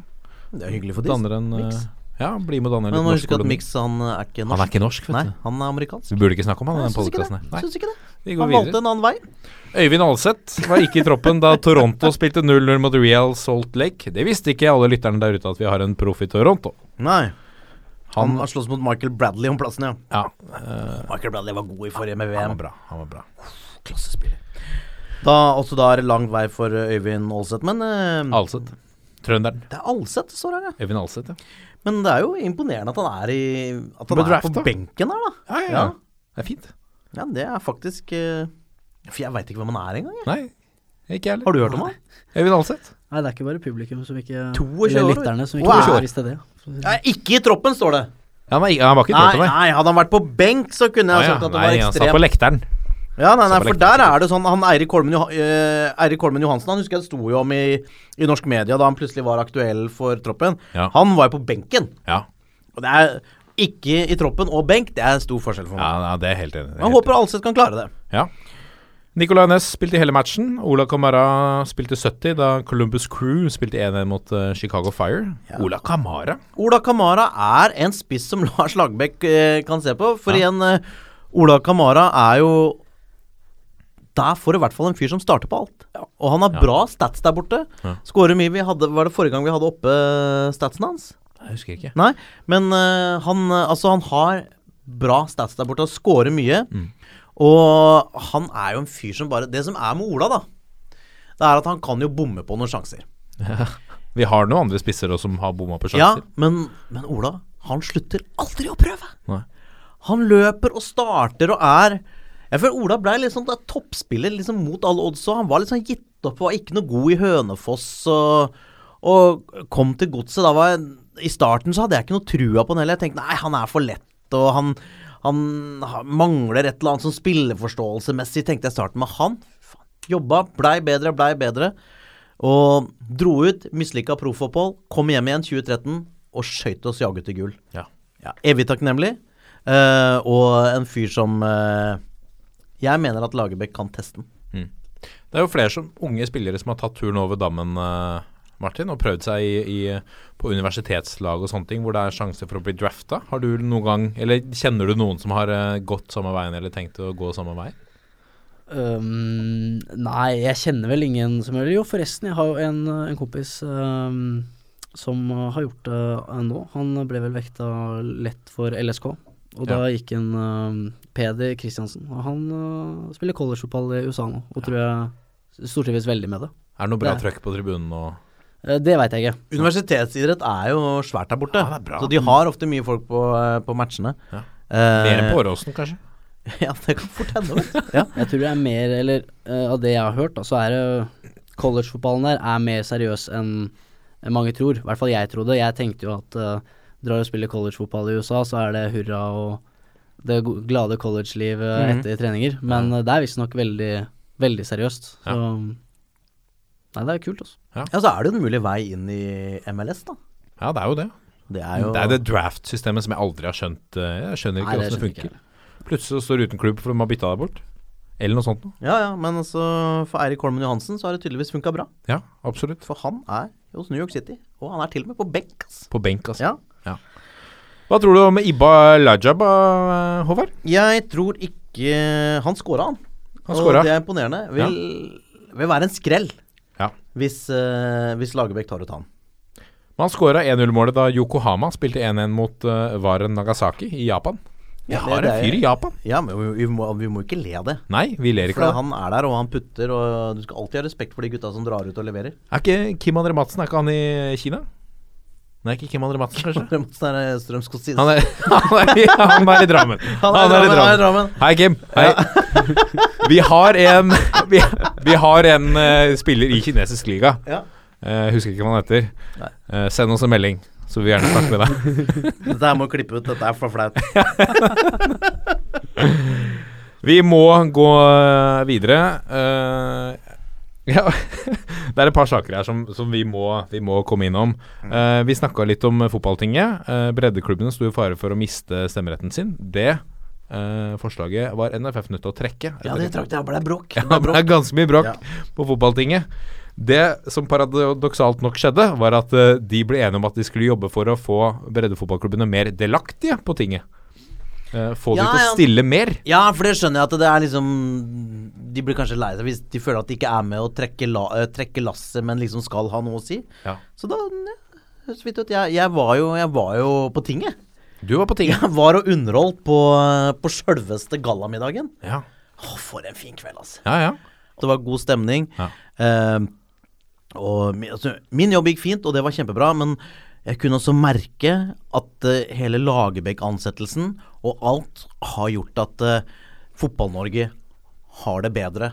Det er hyggelig for Danner en Mix. Ja, bli med Daniel Men må huske at. Mix han er ikke norsk. Han er ikke norsk, vet Nei, han er amerikansk. Vi burde ikke snakke om han i den podkasten. Syns ikke det. Vi går Han valgte videre. en annen vei. Øyvind Alseth var ikke i troppen da Toronto spilte 0-0 mot Real Salt Lake. Det visste ikke alle lytterne der ute at vi har en proff i Toronto. Nei. Han har slåss mot Michael Bradley om plassen, ja. Ja, uh, Michael Bradley var god i forrige med han var VM. bra. Han var bra. Klassespiller. Da, også da er det lang vei for Øyvind Aalseth, men uh, Alseth. Trønderen. Det er Alseth det står her, ja. Øyvind Alseth, ja. Men det er jo imponerende at han er i At han er på benken her, da. Ja, ja, Ja. Det er fint. Ja, det er faktisk eh, For jeg veit ikke hvem han er engang, jeg. Nei, ikke heller. Har du hørt om han? Øyvind Alseth. Nei, det er ikke bare publikum som ikke 22 Eller år. lytterne som Wow. ikke visste det. Ja, ikke i troppen, står det. Ja, han var ikke i troppen, nei. nei, hadde han vært på benk, så kunne jeg ha sagt at det var ekstremt. Nei, han satt på lekteren. Ja, nei, nei, for der er det sånn Han Eirik Holmen, Joha- eh, Eirik Holmen Johansen Han husker jeg det sto jo om i, i norsk media da han plutselig var aktuell for troppen. Ja. Han var jo på benken. Ja. Og det er ikke i troppen og benk, det er en stor forskjell for meg. Ja, ja, det er helt enig. Jeg håper Alseth kan klare det. Ja. Nicolay Næss spilte hele matchen. Ola Kamara spilte 70 da Columbus Crew spilte 1-1 mot uh, Chicago Fire. Ola Kamara? Ola Kamara er en spiss som Lars Lagbekk uh, kan se på. For Ja. igjen, uh, Ola Kamara er jo Der får du i hvert fall en fyr som starter på alt. Og han har Ja. bra stats der borte. Ja. Skårer mye. Vi hadde, var det forrige gang vi hadde oppe eh, statsen hans? Jeg husker ikke. Nei, men uh, han, eh, altså, han har bra stats der borte og scorer mye. Mm. Og han er jo en fyr som bare Det som er med Ola, da det er at han kan jo bomme på noen sjanser. Vi har noen andre spisser også som har bomma på Ja, sjanser. men, men Ola, han slutter aldri å prøve. Nei. Han løper og starter og er Jeg føler Ola ble sånn da, toppspiller liksom mot alle odds, og han var sånn gitt opp, var ikke noe god i Hønefoss, og, og kom til godset. Da var jeg, I starten så hadde jeg ikke noe trua på han heller. Jeg tenkte nei, han er for lett, og han, han mangler et eller annet sånn spilleforståelsemessig, tenkte jeg i starten. Men han faen, jobba, blei bedre, blei bedre. Og dro ut, mislykka proffopphold, kom hjem igjen 2013 og skøyt oss jaget til gull. Ja. Ja, evig takknemlig. Uh, og en fyr som eh, Jeg mener at Lagerbäck kan teste den. Det er jo flere som, unge spillere som har tatt turen over dammen, eh, Martin, og prøvd seg i, i, på universitetslag og sånne ting, hvor det er sjanse for å bli drafta. Har du noen gang, eller kjenner du noen som har eh, gått samme veien, eller tenkt å gå samme vei? Um, nei, jeg kjenner vel ingen som gjør det. Jo, forresten, jeg har jo en, en kompis um, som har gjort det nå. Han ble vel vekta lett for LSK. Og da gikk en uh, Peder Kristiansen. Og han uh, spiller collegefotball i USA nå, og tror jeg stortrives veldig med det. Er det noe bra Det trøkk på tribunen og Eh, det veit jeg ikke. Universitetsidrett er jo svært der borte. Ja, er. Så de har ofte mye folk på, eh, på matchene. Ja. Eh, Mer enn på Åråsen, kanskje? Ja, det kan fort hende. Ja. Jeg tror det er mer, eller uh, av det jeg har hørt, da, så er det collegefotballen der er mer seriøs enn mange tror. I hvert fall jeg trodde. Jeg tenkte jo at uh, drar og spiller collegefotball i USA, så er det hurra og det glade collegelivet Mhm. etter treninger. Men ja. det er visstnok veldig, veldig seriøst. Så Nei, det er kult, altså. ja, så er det jo en mulig vei inn i MLS, da. Ja, det er jo det. Det er jo Det er det draft-systemet som jeg aldri har skjønt. eh, Jeg skjønner ikke åssen det det ikke funker. Plutselig står du uten klubb for de har bytta deg bort. Eller noe sånt noe. Ja, ja, men altså for Eirik Holmen Johansen så har det tydeligvis funka bra. Ja, absolutt. For han er hos New York City, og han er til og med på benk, ass. På benk, altså. Ja. Hva tror du om Ibba Lajab, eh, Håvard? Jeg tror ikke Han scora, han. Han scora. Og det er imponerende. Vil, vil være en skrell Ja. hvis, uh, hvis Lagerbäck tar ut han. Man skåra 1-0-målet da Yokohama spilte 1-1 mot uh, Waren Nagasaki i Japan. Vi Ja, har en fyr i Japan. Ja, men vi, vi, må, vi må ikke le av det. Nei, vi ler ikke For av det. han er der, og han putter, og du skal alltid ha respekt for de gutta som drar ut og leverer. Er ikke Kim André Madsen Er ikke han i Kina? Nei, ikke Kim André Madsen, kanskje? Madsen er Strømskog Han er, han han er i Drammen. Han er i Drammen, han er i Drammen. Hei, Kim. Hei. Vi har en Vi, vi har en uh, spiller i kinesisk liga. Ja. Uh, husker ikke hva han heter. Eh, send oss en melding, så vil vi gjerne snakke med deg. Dette her må klippe ut, dette er for flaut. Vi må gå eh, videre. Uh, ja, det er et par saker her som, som vi, må, vi må komme innom. Uh, vi snakka litt om fotballtinget. Uh, breddeklubbene sto i fare for å miste stemmeretten sin. Det Uh, forslaget var NFF nødt til å trekke. Ja, det trakk jeg. Det ble bråk. Ja, det er ganske mye bråk Ja. på fotballtinget. Det som paradoksalt nok skjedde, var at uh, de ble enige om at de skulle jobbe for å få breddefotballklubbene mer delaktige på tinget. Eh, få Ja, dem til å stille mer. Ja, for det skjønner jeg at det er liksom De blir kanskje lei seg hvis de føler at de ikke er med å trekke, la, eh, trekke lasset, men liksom skal ha noe å si. Ja. Så da så vidt ut, jeg, jeg, var jo, jeg var jo på tinget. Du var på tinget. Jeg var og underholdt på, på sjølveste gallamiddagen. Ja, Å, for en fin kveld, altså. ja. ja. Det var god stemning. Ja. Uh, og altså, min jobb gikk fint, og det var kjempebra, men jeg kunne også merke at eh, hele Lagerbäck-ansettelsen og alt har gjort at eh, Fotball-Norge har det bedre.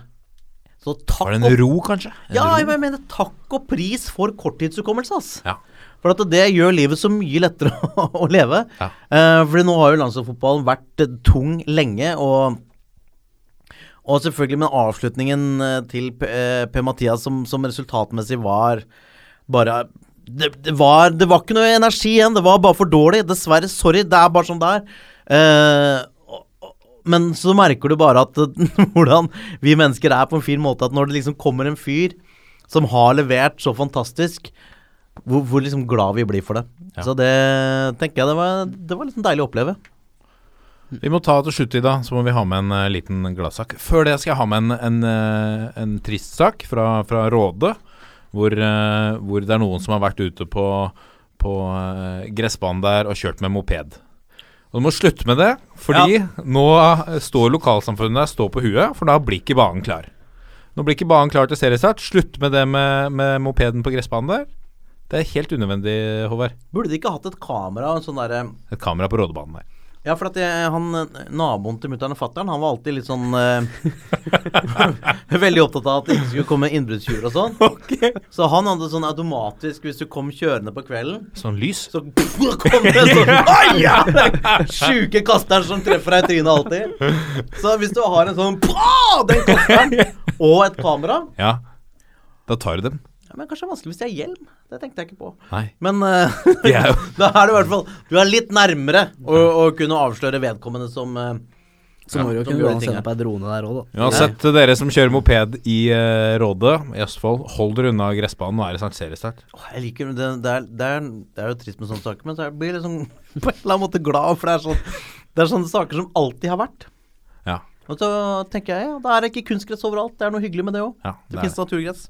Så takk Var det en ro, kanskje? En ja, ro? jeg mener takk og pris for korttidshukommelse, ass. Ja. For at det gjør livet så mye lettere å, å leve. Ja. Eh, fordi nå har jo landslagsfotballen vært eh, tung lenge, og og selvfølgelig med avslutningen til P. P. Mathias som, som resultatmessig var bare det, det, var, det var ikke noe energi igjen, det var bare for dårlig. Dessverre. Sorry, det er bare sånn det er. Og- men så merker du bare at hvordan vi mennesker er på en fin måte. At når det liksom kommer en fyr som har levert så fantastisk, hvor, hvor liksom glad vi blir for det. Ja. Så det tenker jeg det var, det var liksom deilig å oppleve. Vi må ta til slutt i dag, så må vi ha med en uh, liten gladsak. Før det skal jeg ha med en, en, uh, en trist sak fra, fra Råde, hvor, eh, hvor det er noen som har vært ute på, på eh, gressbanen der og kjørt med moped. Og Du må slutte med det, fordi nå eh, står lokalsamfunnet der står på huet, for da blir ikke banen klar. Nå blir ikke banen klar til seriestart. Slutt med det med, med mopeden på gressbanen der. Det er helt unødvendig, Håvard. Burde de ikke hatt et kamera sånn Et kamera på Rådebanen der. Ja, for at jeg, han, naboen til mutter'n og fatter'n, han var alltid litt sånn eh, Veldig opptatt av at det ikke skulle komme innbruddstyver og sånn. Så han hadde sånn automatisk Hvis du kom kjørende på kvelden, Sånn lys. så kom det sånn Oi, ja! Sjuke kasteren som treffer deg i trynet alltid. Så hvis du har en sånn Pah! Den kasteren og et kamera Ja. Da tar du dem. Ja, Men kanskje det er vanskelig hvis de er hjelm. Det tenkte jeg ikke på. Nei. Men uh, er da er det i hvert fall Du er litt nærmere å, å kunne avsløre vedkommende som uh, Så må det jo som kunne sende på ei drone der òg, da. Uansett, dere som kjører moped i uh, Råde i Østfold, hold dere unna gressbanen. Nå er det snart seriestart. Åh, Jeg liker det, det, er, det, er, det er jo trist med sånne saker, men så blir jeg liksom på en eller annen måte glad, for det er, sånn, det er sånne saker som alltid har vært. Ja. Og så tenker jeg ja, da er det ikke kunstgress overalt. Det er noe hyggelig med det òg. ja Det det er finnes naturgress.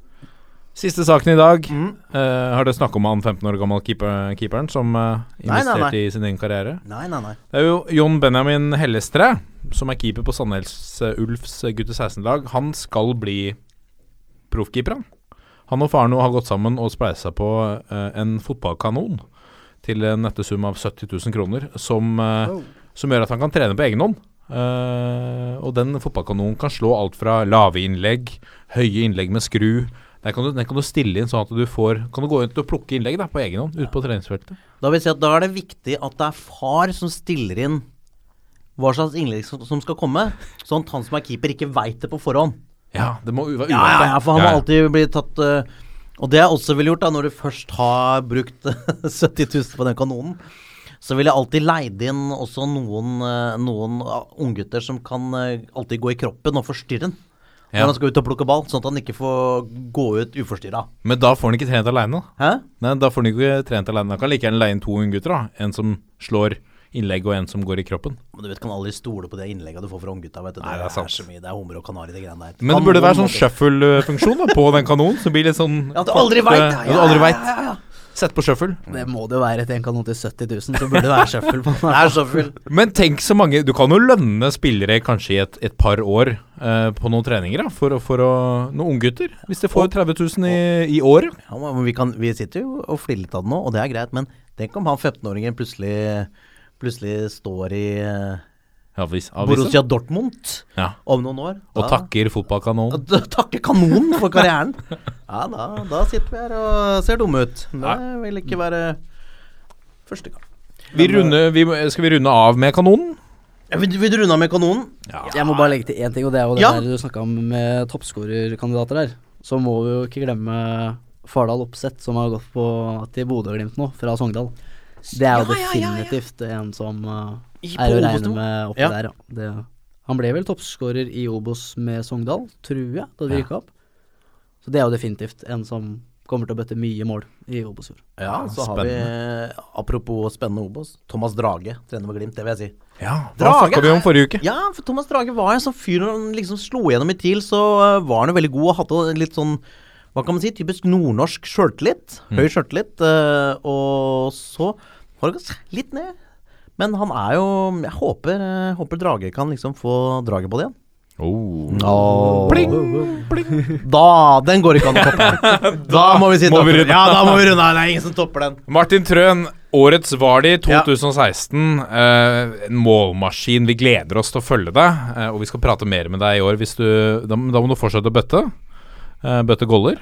Siste saken i dag. Mm. Uh, har dere snakket om han 15 år gammel keeper, keeperen som eh, Nei, nei, investerte nei. i sin egen karriere? Nei, nei, nei. Det er jo Jon Benjamin Hellestre, som er keeper på Sandnes uh, Ulfs eh, gutte 16-lag. Han skal bli proffkeeper, han. Han og faren har gått sammen og spleisa på en fotballkanon til en nette sum av 70 000 kroner, som, oh. som gjør at han kan trene på egen hånd. Og den fotballkanonen kan slå alt fra lave innlegg, høye innlegg med skru. Der kan du, den kan du stille inn sånn at du får Kan du gå rundt og plukke innlegg da, på egen hånd ute på treningsfeltet. Da vil si at da er det viktig at det er far som stiller inn hva slags innlegg som, skal komme, sånn at han som er keeper, ikke veit det på forhånd. Ja, det må være Ja, ja, ja, for han må alltid bli tatt uh, Og det jeg også ville gjort, da, når du først har brukt 70 000 på den kanonen, så ville jeg alltid leid inn også noen, eh, noen unggutter som kan eh, alltid gå i kroppen og forstyrre den. Ja. Når han skal ut og plukke ball, sånn at han ikke får gå ut uforstyrra. Men da får han ikke trent aleine. Da får han ikke trent alene. Han kan like gjerne leie inn to unggutter. da. En som slår innlegg, og en som går i kroppen. Men du vet, kan aldri stole på de innleggene du får fra unggutta. Det. Nei, det er sant. så mye. Det er hummer og kanari, de greiene der. Men det burde være sånn shuffle-funksjon på den kanonen. som blir litt sånn Ja, du aldri veit! Ja, du aldri vet. Sett på shuffle. Det må det jo være Tenk en kanon til 70 000, så burde det være shuffle på. Det er shuffle. Men tenk så mange Du kan jo lønne spillere kanskje i et, et par år eh, på noen treninger, da, for, for å Noen unggutter. Hvis de får 30 000 i, i året. Ja, men vi, kan, vi sitter jo og flirer litt av det nå, og det er greit, men tenk om han 15-åringen plutselig, plutselig står i eh, Avis, Borussia Dortmund Ja. om noen år. Og takker fotballkanonen. Takker kanonen for karrieren! Ja, da, da sitter vi her og ser dumme ut. Det vil ikke være første gang. Vi runder, vi, skal vi runde av med kanonen? Ja, vil, vil du runde av med kanonen? Jeg må bare legge til én ting, og det er jo det Ja. der du snakka om med toppskårerkandidater der. Så må vi jo ikke glemme Fardal Opseth, som har gått på til Bodø-Glimt nå, fra Sogndal. Det er jo Ja, ja, ja, ja. definitivt en som uh, I- er å regne med oppi Ja. der, ja. Det, han ble vel toppskårer i Obos med Sogndal, tror jeg, da de Ja. opp. Så det er jo definitivt en som kommer til å bøtte mye mål i Obos-fjor. Ja, så har vi Apropos spennende Obos. Thomas Drage, trener med Glimt, det vil jeg si. Ja, Drage snakka vi om forrige uke. Ja, for Thomas Drage var en sånn fyr Når han liksom slo gjennom i TIL, så uh, var han jo veldig god og hadde litt sånn Hva kan man si? Typisk nordnorsk sjøltillit. Høy sjøltillit. uh, og så har det gått litt ned. Men han er jo Jeg håper, jeg håper Drage kan liksom få draget på det igjen. Oh. Da Den går ikke an å toppe. Da må vi si Må vi Ja, da må vi runde. av. Det er ingen som topper den. Martin Trøen, årets Vardi 2016. Ja. en målmaskin. Vi gleder oss til å følge deg, eh, og vi skal prate mer med deg i år. Hvis du, da, da må du fortsette å bøtte. Uh, bøtte goller.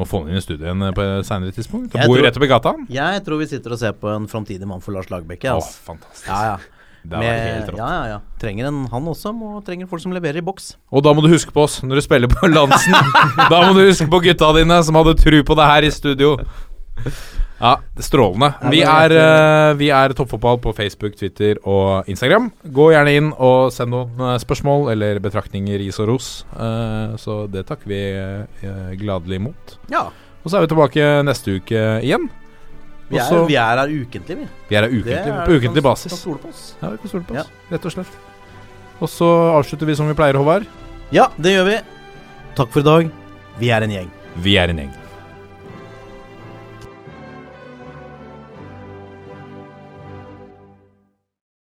Må få han inn i studio igjen eh, på senere tidspunkt. Han bor jo rett oppi gata. Jeg tror vi sitter og ser på en framtidig mann for Lars Lagerbäck. Å, Altså. fantastisk. Ja, ja. Med, ja, ja, ja. Trenger en han også. Må, trenger folk som leverer i boks. Og da må du huske på oss når du spiller på Lansen. da må du huske på gutta dine som hadde tru på det her i studio. Ja, det strålende. Vi er, eh, vi er Toppfotball på Facebook, Twitter og Instagram. Gå gjerne inn og send noen eh, spørsmål eller betraktninger, ris og ros. Eh, så det takker vi eh, gladelig imot. Ja. Og så er vi tilbake neste uke igjen. Vi er, vi er her ukentlig, vi. vi er her ukentlig, er- på ukentlig basis. Kan stole på oss. Ja, vi kan stole på Ja. oss, rett og slett. Og så avslutter vi som vi pleier, Håvard. Ja, det gjør vi. Takk for i dag. Vi er en gjeng. Vi er en gjeng.